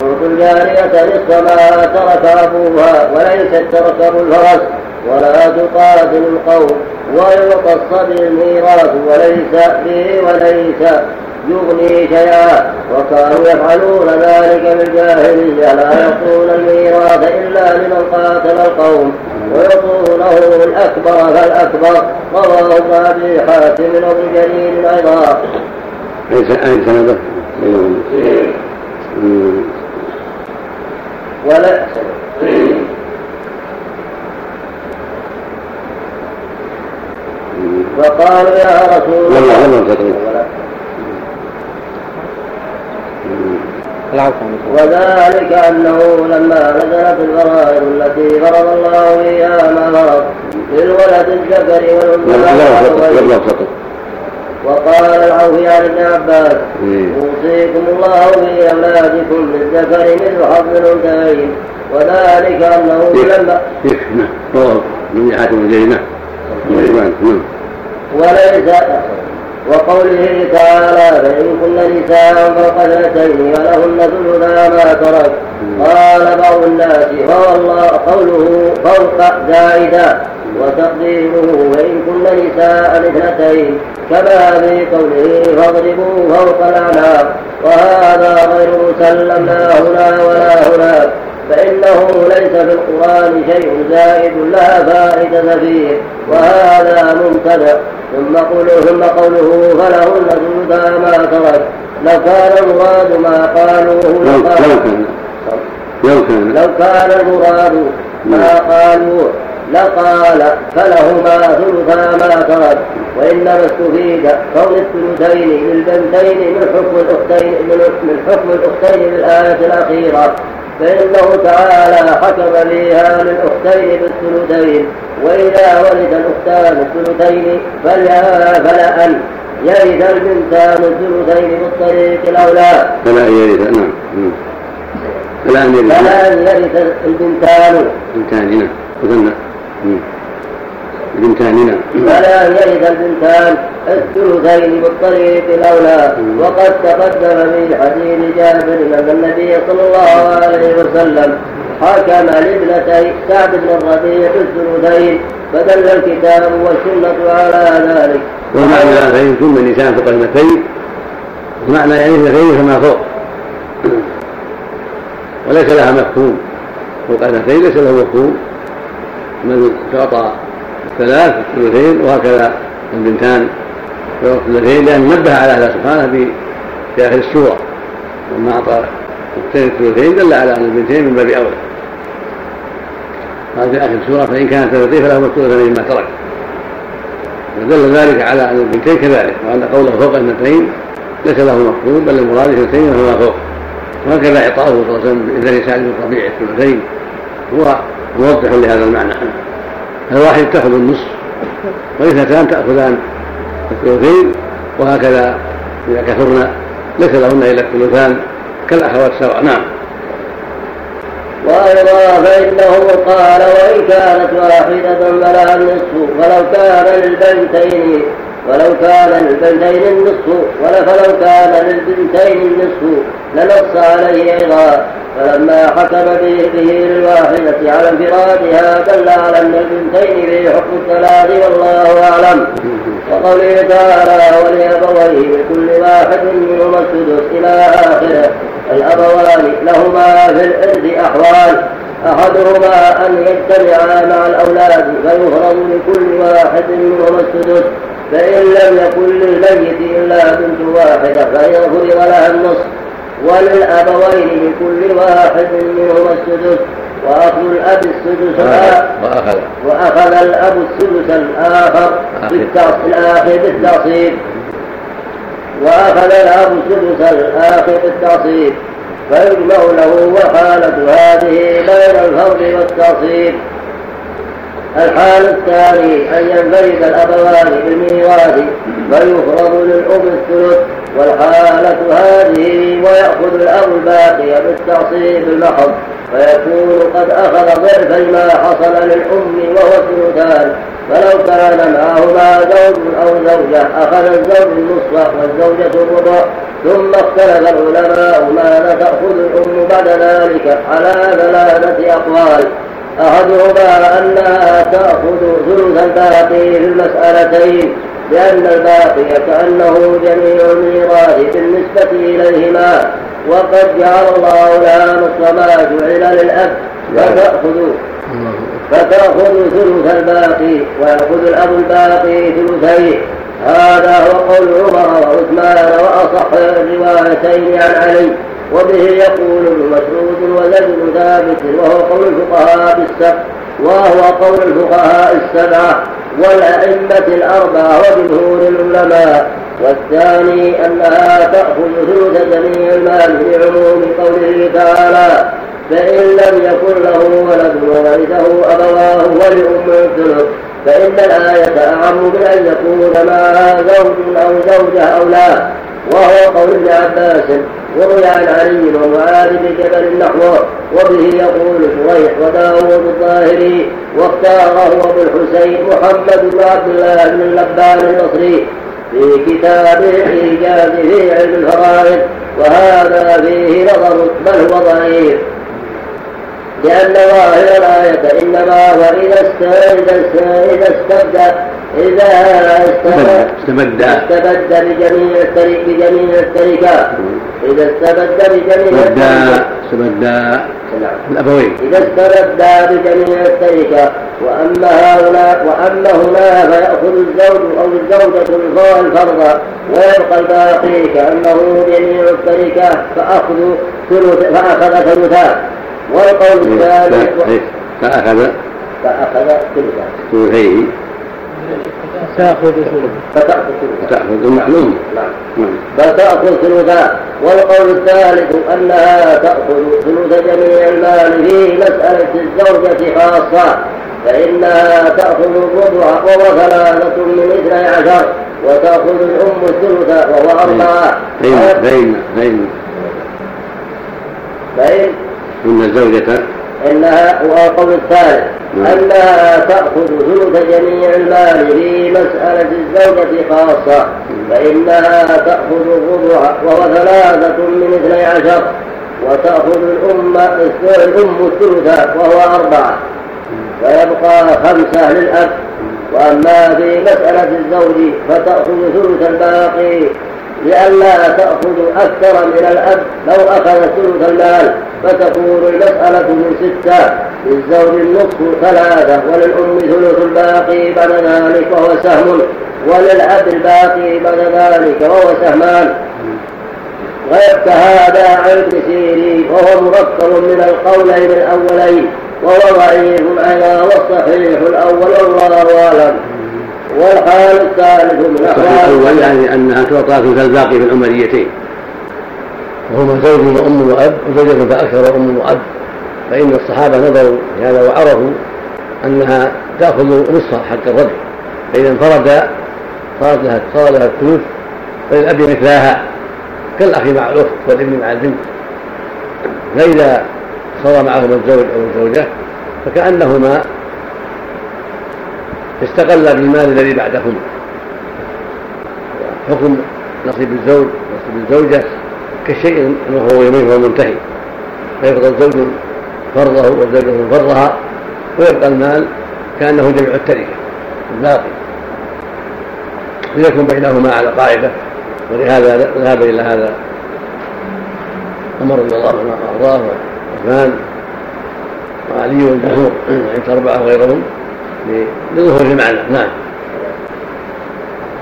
تعطي الجارية نصف ما ترك أبوها وليست تركب الفرس ولا تقاتل القوم ويعطى الصبي الميراث وليس به وليس يغني شيئا وكانوا يفعلون ذلك بالجاهلية لا يعطون الميراث إلا لمن قاتل القوم ويعطونه الأكبر فالأكبر رواه ابن أبي حاتم وابن جرير أيضا. أي سنده؟ ولا وقالوا يا رسول الله. وذلك أنه لما نزلت الفرائض التي فرض الله فيها ما فرض للولد الذكر والأنثى وقال العوفي عن ابن عباس أوصيكم الله في اولادكم للذكر مثل حظ الأنثيين وذلك أنه لما رواه من حاتم الجريمه نعم. وليس وقوله تعالى فإن كن نساء فوق اثنتين فلهن ثلثا ما ترك. قال بعض الناس هو الله قوله فوق زائدا وتقديره فإن كن نساء اثنتين. كما في قوله فاضربوا فوق الأعناق. وهذا غير مسلم لا هنا ولا هناك فإنه ليس في القرآن شيء زائد لا فائدة فيه وهذا مبتدأ ثم قوله ثم قوله فلهن ثلثا ما ترك. لو كان المراد ما قالوه لو كان. لو كان المراد ما قالوه. لقال فلهما ثلثا ما ترك وإنما استفيد كون الثلثين للبنتين من حكم الأختين من حكم الأختين بالايه الأخيرة. فإنه تعالى حكم فيها للأختين بالثلثين. وإذا ولد الأختان الثلثين فلا أن. يرث البنتان الثلثين بالطريق الأولى. فلا يرث نعم. فلا أن يرث. فلا أن يرث البنتان. بنتان نعم. مثنى بنتان نعم فلا يرث البنتان الثلثين بالطريق الأولى. وقد تقدم في حديث جابر أن النبي صلى الله عليه وسلم حكم لابنتي سعد بن الربيع الثلثين فدل الكتاب والسنة على ذلك. ومعنى فإن ثم نساء فوق اثنتين معنى يعني اثنتين فما فوق. وليس لها مفهوم. فوق اثنتين ليس له مفهوم. من تعطى الثلاث الثلثين وهكذا البنتان الثلثين لأن نبه على هذا سبحانه في آخر السورة. لما أعطى الثلثين الثلثين دل على أن البنتين من باب أولى قال في آخر السورة فإن كانت ثلثين فله الثلثين مما ترك. ودل ذلك على أن البنتين كذلك وأن قوله فوق اثنتين ليس له مفهوم بل المراد اثنتين فما فوق. وهكذا إعطاؤه صلى الله عليه وسلم بإذن سعد بن ربيع الثلثين. هو موضح لهذا المعنى. الواحد تأخذ النصف والاثنتان تأخذان الثلثين وهكذا إذا كثرنا ليس لهن إلا الثلثان كالأخوات سواء نعم. وأيضا فإنه قال وإن كانت واحدة فلها النصف ولو كان للبنتين ولو كان للبنتين النصف فلو كان للبنتين النصف لنص عليه أيضا فلما حكم به, به للواحدة على انفرادها دل على أن البنتين في حكم الثلاث والله أعلم. وقوله تعالى ولأبويه لكل واحد منهما السدس إلى آخره. الأبوان لهما في الإرث أحوال. أحدهما أن يجتمعا مع الأولاد فيفرض لكل واحد منهما السدس. فإن لم يكن للميت إلا بنت واحدة فإن فرض لها النصف وللأبوين لكل واحد منهما السدس وأخذ الأب السدس وأخذ وأخذ. الأب السدس الآخر الآخر بالتعصيب وأخذ الأب السدس الآخر بالتعصيب فيجمع له وحالة هذه بين الفرض والتعصيب الحال الثاني أن ينفرد الأبوان بالميراث فيفرض للأم الثلث والحالة هذه ويأخذ الأب الباقي بالتعصيب المحض فيكون قد أخذ ضعفي ما حصل للأم وهو الثلثان. فلو كان معهما زوج أو زوجة أخذ الزوج النصف والزوجة الربع ثم اختلف العلماء ماذا تأخذ الأم بعد ذلك على ثلاثة أقوال. أحدهما أنها تأخذ ثلث الباقي في المسألتين لأن الباقي كأنه جميع الميراث بالنسبة إليهما. وقد جعل الله لها نصف ما جعل للأب فتأخذ فتأخذ ثلث الباقي ويأخذ الأب الباقي ثلثيه هذا هو قول عمر وعثمان وأصح الروايتين عن علي. وبه يقول ابن مسعود وزيد ثابت وهو قول الفقهاء بالسبع وهو قول الفقهاء السبعة والأئمة الأربعة وجمهور العلماء. والثاني أنها تأخذ ثلث جميع المال لعموم قوله تعالى فإن لم يكن له ولد وورثه أبواه ولأم الثلث فإن الآية أعم من أن يكون معها زوج أو زوجة أو لا. وهو قول ابن عباس وروي عن علي ومعاذ بن جبل نحوه وبه يقول شريح وداود الظاهري واختاره أبو الحسين محمد بن عبد الله بن اللبان البصري في كتابه الايجاز في علم الفرائض وهذا فيه نظر بل هو ضعيف. لأن ظاهر الآية إنما هو إذا إذا استبدى. إذا استبد استبد بجميع الترك بجميع التركات إذا استبد بجميع استبد الأبوين. إذا استبد بجميع التركة وأما هنا وأما هنا فيأخذ الزوج أو الزوجة الفرض ويبقى الباقي كأنه جميع التركة فأخذ ثلث فأخذ ثلثان. والقول الثالث فأخذ فأخذ ثلثيه تأخذ فتأخذ تأخذ المعلوم. نعم. فتأخذ ثلثا والقول الثالث أنها تأخذ ثلث جميع المال في مسألة الزوجة خاصة فإنها تأخذ الربع وهو ثلاثة من اثني عشر وتأخذ الأم الثلث وهو أربعة. فإن فإن فإن إن الزوجة إنها والقول الثالث. نعم. أنها تأخذ ثلث جميع المال في مسألة الزوجة خاصة. فإنها تأخذ الربع وهو ثلاثة من اثني عشر. وتأخذ الأم الأم الثلث وهو أربعة. فيبقى خمسة للأب. وأما في مسألة الزوج فتأخذ ثلث الباقي. لئلا تأخذ أكثر من الأب لو أخذ ثلث المال فتكون المسألة من ستة. للزوج النصف ثلاثة وللأم ثلث الباقي بعد ذلك وهو سهم وللأب الباقي بعد ذلك وهو سهمان. غير كهذا عن ابن سيرين وهو مركب من القولين الأولين وهو ضعيف أيضا والصحيح الأول والله أعلم. والحال الثالث من أحوال الأول يعني أنها تعطى ثلث الباقي في العمريتين وهما زوج وأم وأب وزوجة فأكثر وأم وأب. فإن الصحابة نظروا في هذا وعرفوا أنها تأخذ نصف حق الرجل فإذا انفرد صارت لها صار لها الثلث فللأب مثلها كالأخ مع الأخت والابن مع البنت. فإذا صار معهما الزوج أو الزوجة فكأنهما استقلا بالمال الذي بعدهما حكم نصيب الزوج نصيب الزوجة كشيء انه هو يمين منتهي. فيفضل زوج فرضه وزوجة فرضها ويبقى المال كأنه جميع التركة الباقي. ليكن بينهما على قاعدة ولهذا ذهب إلى هذا عمر رضي الله عنه وأرضاه وعثمان وعلي والجمهور عند أربعة وغيرهم. لظهور المعنى. نعم.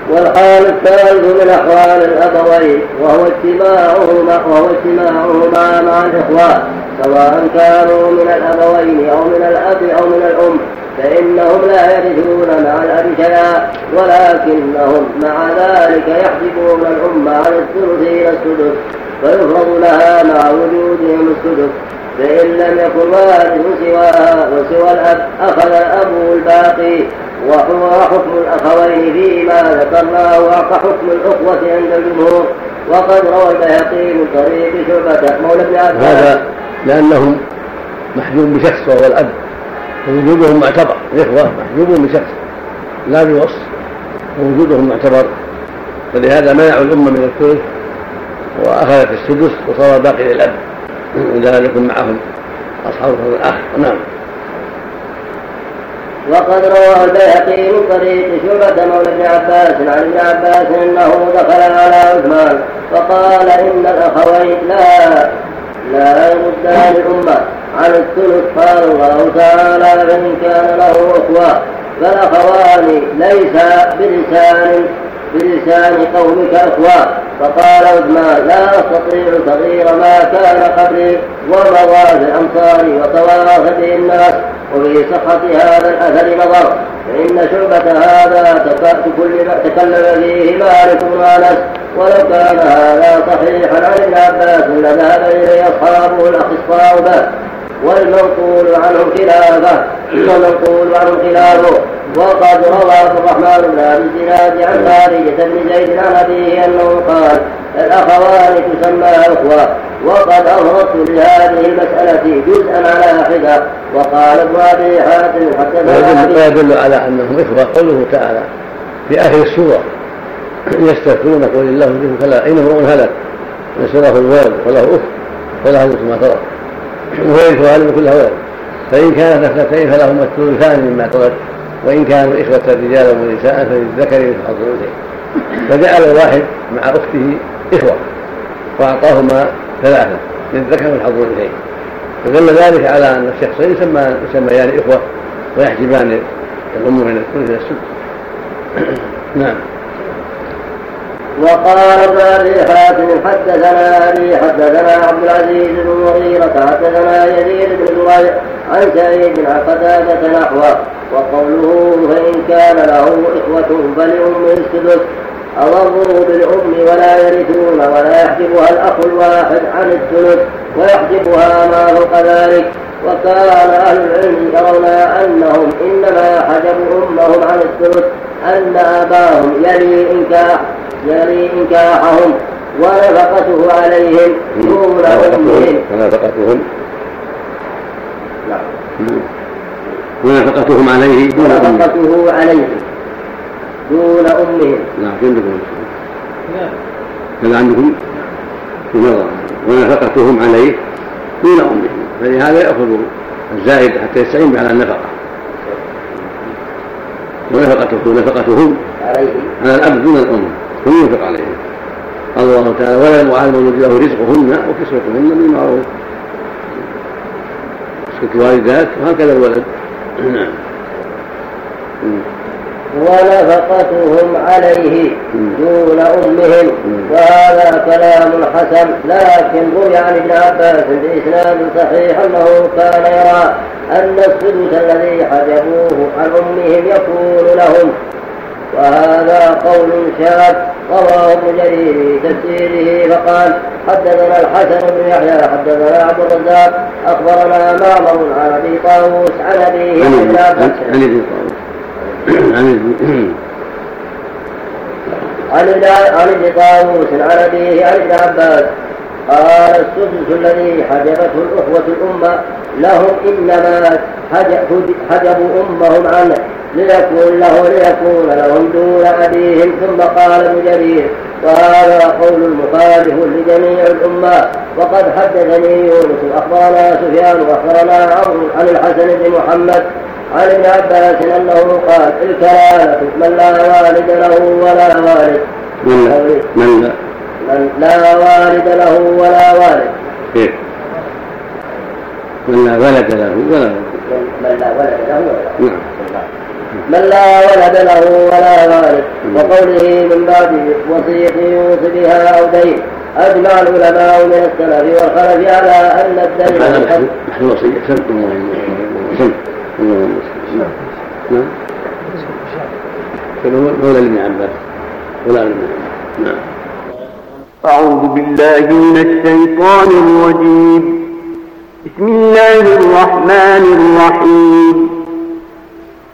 والحال الثالث من أحوال الأبوين وهو اجتماعهما وهو اجتماعهما مع الإخوان سواء كانوا من الأبوين أو من الأب أو من الأم فإنهم لا يرثون مع الأب شيئا ولكنهم مع ذلك يحجبون الأم عن الثلث إلى السدس فيفرض لها مع وجودهم السدس. فإن لم يكن وارث سواها وسوى الأب أخذ الأب الباقي وهو حكم الأخوين فيما ذكرناه وحكم الأخوة عند الجمهور. وقد روى البيهقي من طريق شعبة مولى ابن عباس. هذا لأنهم محجوب بشخص وهو الأب. ووجودهم معتبر. الإخوة محجوب بشخص. لا بوصف. ووجودهم معتبر. فلهذا منعوا الأمة من الثلث وأخذت السدس وصار باقي للأب. إذا لم يكن معهم أصحاب الفضل الآخر نعم. وقد روى البيهقي من طريق شعبة مولى ابن عباس عن ابن عباس أنه دخل على عثمان فقال إن الأخوين لا لا يردان الامه عن الثلث قال الله تعالى فان كان له أخوة. فالاخوان ليس بلسان بلسان قومك اخوان فقال عثمان لا أستطيع تغيير ما كان قبلي ومضى في وتواصل به الناس وفي صحة هذا الأثر نظر فإن شعبة هذا تكلم فيه مالك بن ولو كان هذا صحيحا عن ابن عباس لذهب إليه أصحابه الأخصاء به. والمنقول عنه خلافه والمنقول عنه خلافه. وقد روى عبد الرحمن بن أبي الزناد عن خارجة بن زيد عن أبيه أنه قال الأخوان تسمى أخوة. وقد أفردت لهذه المسألة جزءا على حدة وقال ابن أبي حاتم حتى يدل على أنهم إخوة. قوله تعالى في آخر السورة يستغفرونك قل الله يجيب كلا أين امرؤ هلك؟ ليس له الولد وله أخت وله نصف ما ترك. وهو يرث كلها ولد فإن كانت اثنتين فلهما الثلثان مما ترك وإن كانوا إخوة رجالا ونساء فللذكر مثل حظ فجعل الواحد مع أخته إخوة وأعطاهما ثلاثة للذكر من حظ الأنثيين. فدل ذلك على أن الشخصين يسمى يسميان إخوة ويحجبان الأم من الثلث إلى السدس. نعم. وقال ابن حاتم حدثنا ابي حدثنا عبد العزيز بن مغيرة حدثنا يزيد بن زريع عن سعيد بن قتادة نحوه. وقوله فإن كان له إخوة فلأم السدس أضروا بالأم ولا يرثون ولا يحجبها الأخ الواحد عن الثلث ويحجبها ما فوق ذلك. وكان أهل العلم يرون أنهم إنما حجبوا أمهم عن الثلث أن أباهم يلي إنكاح يلي إنكاحهم ونفقته عليهم دون أمهم ونفقتهم نعم. ونفقتهم عليه دون أمهم ونفقته عليه دون أمهم نعم عندكم؟ كذا عندكم؟ ونفقتهم عليه دون أمهم فلهذا يأخذ الزائد حتى يستعين به على النفقة ونفقته نفقتهم على الأب دون الأم. ثم ينفق عليهم قال الله تعالى ولا المعلم الذي له رزقهن وكسوتهن بالمعروف. كسوة الوالدات وهكذا الولد. ونفقتهم عليه دون أمهم. وهذا كلام حسن لكن روي عن ابن عباس بإسناد صحيح أنه كان يرى أن السدس الذي حجبوه عن أمهم يكون لهم. وهذا قول شاذ رواه ابن جرير في تفسيره فقال حدثنا الحسن بن يحيى حدثنا عبد الرزاق أخبرنا معمر عن أبي طاووس عن أبيه عن ابي طاووس. عن عن ابن طاووس عن أبيه عن ابن عباس. قال السدس الذي حجبته الأخوة الأمة لهم إنما حجبوا أمهم عنه ليكون له ليكون لهم دون أبيهم. ثم قال ابن جرير وهذا قول المخالف لجميع الأمة. وقد حدثني يونس أخبرنا سفيان وأخبرنا عمرو عن الحسن بن محمد عن ابن عباس أنه قال الكلالة من لا والد له ولا والد. من لا من لا من لا والد له ولا والد. كيف؟ من لا ولد له ولا والد. من لا ولد له ولا نعم. من لا ولد له ولا والد وقوله من بعد وصية يوصي بها أو دين. أجمع العلماء من السلف والخلف على أن الدين نحن وصية نعم. مولى عباس ابن نعم. أعوذ بالله من الشيطان الرجيم. بسم الله الرحمن الرحيم.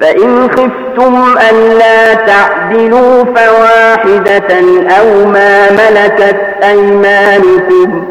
فإن خفتم ألا تعدلوا فواحدة أو ما ملكت أيمانكم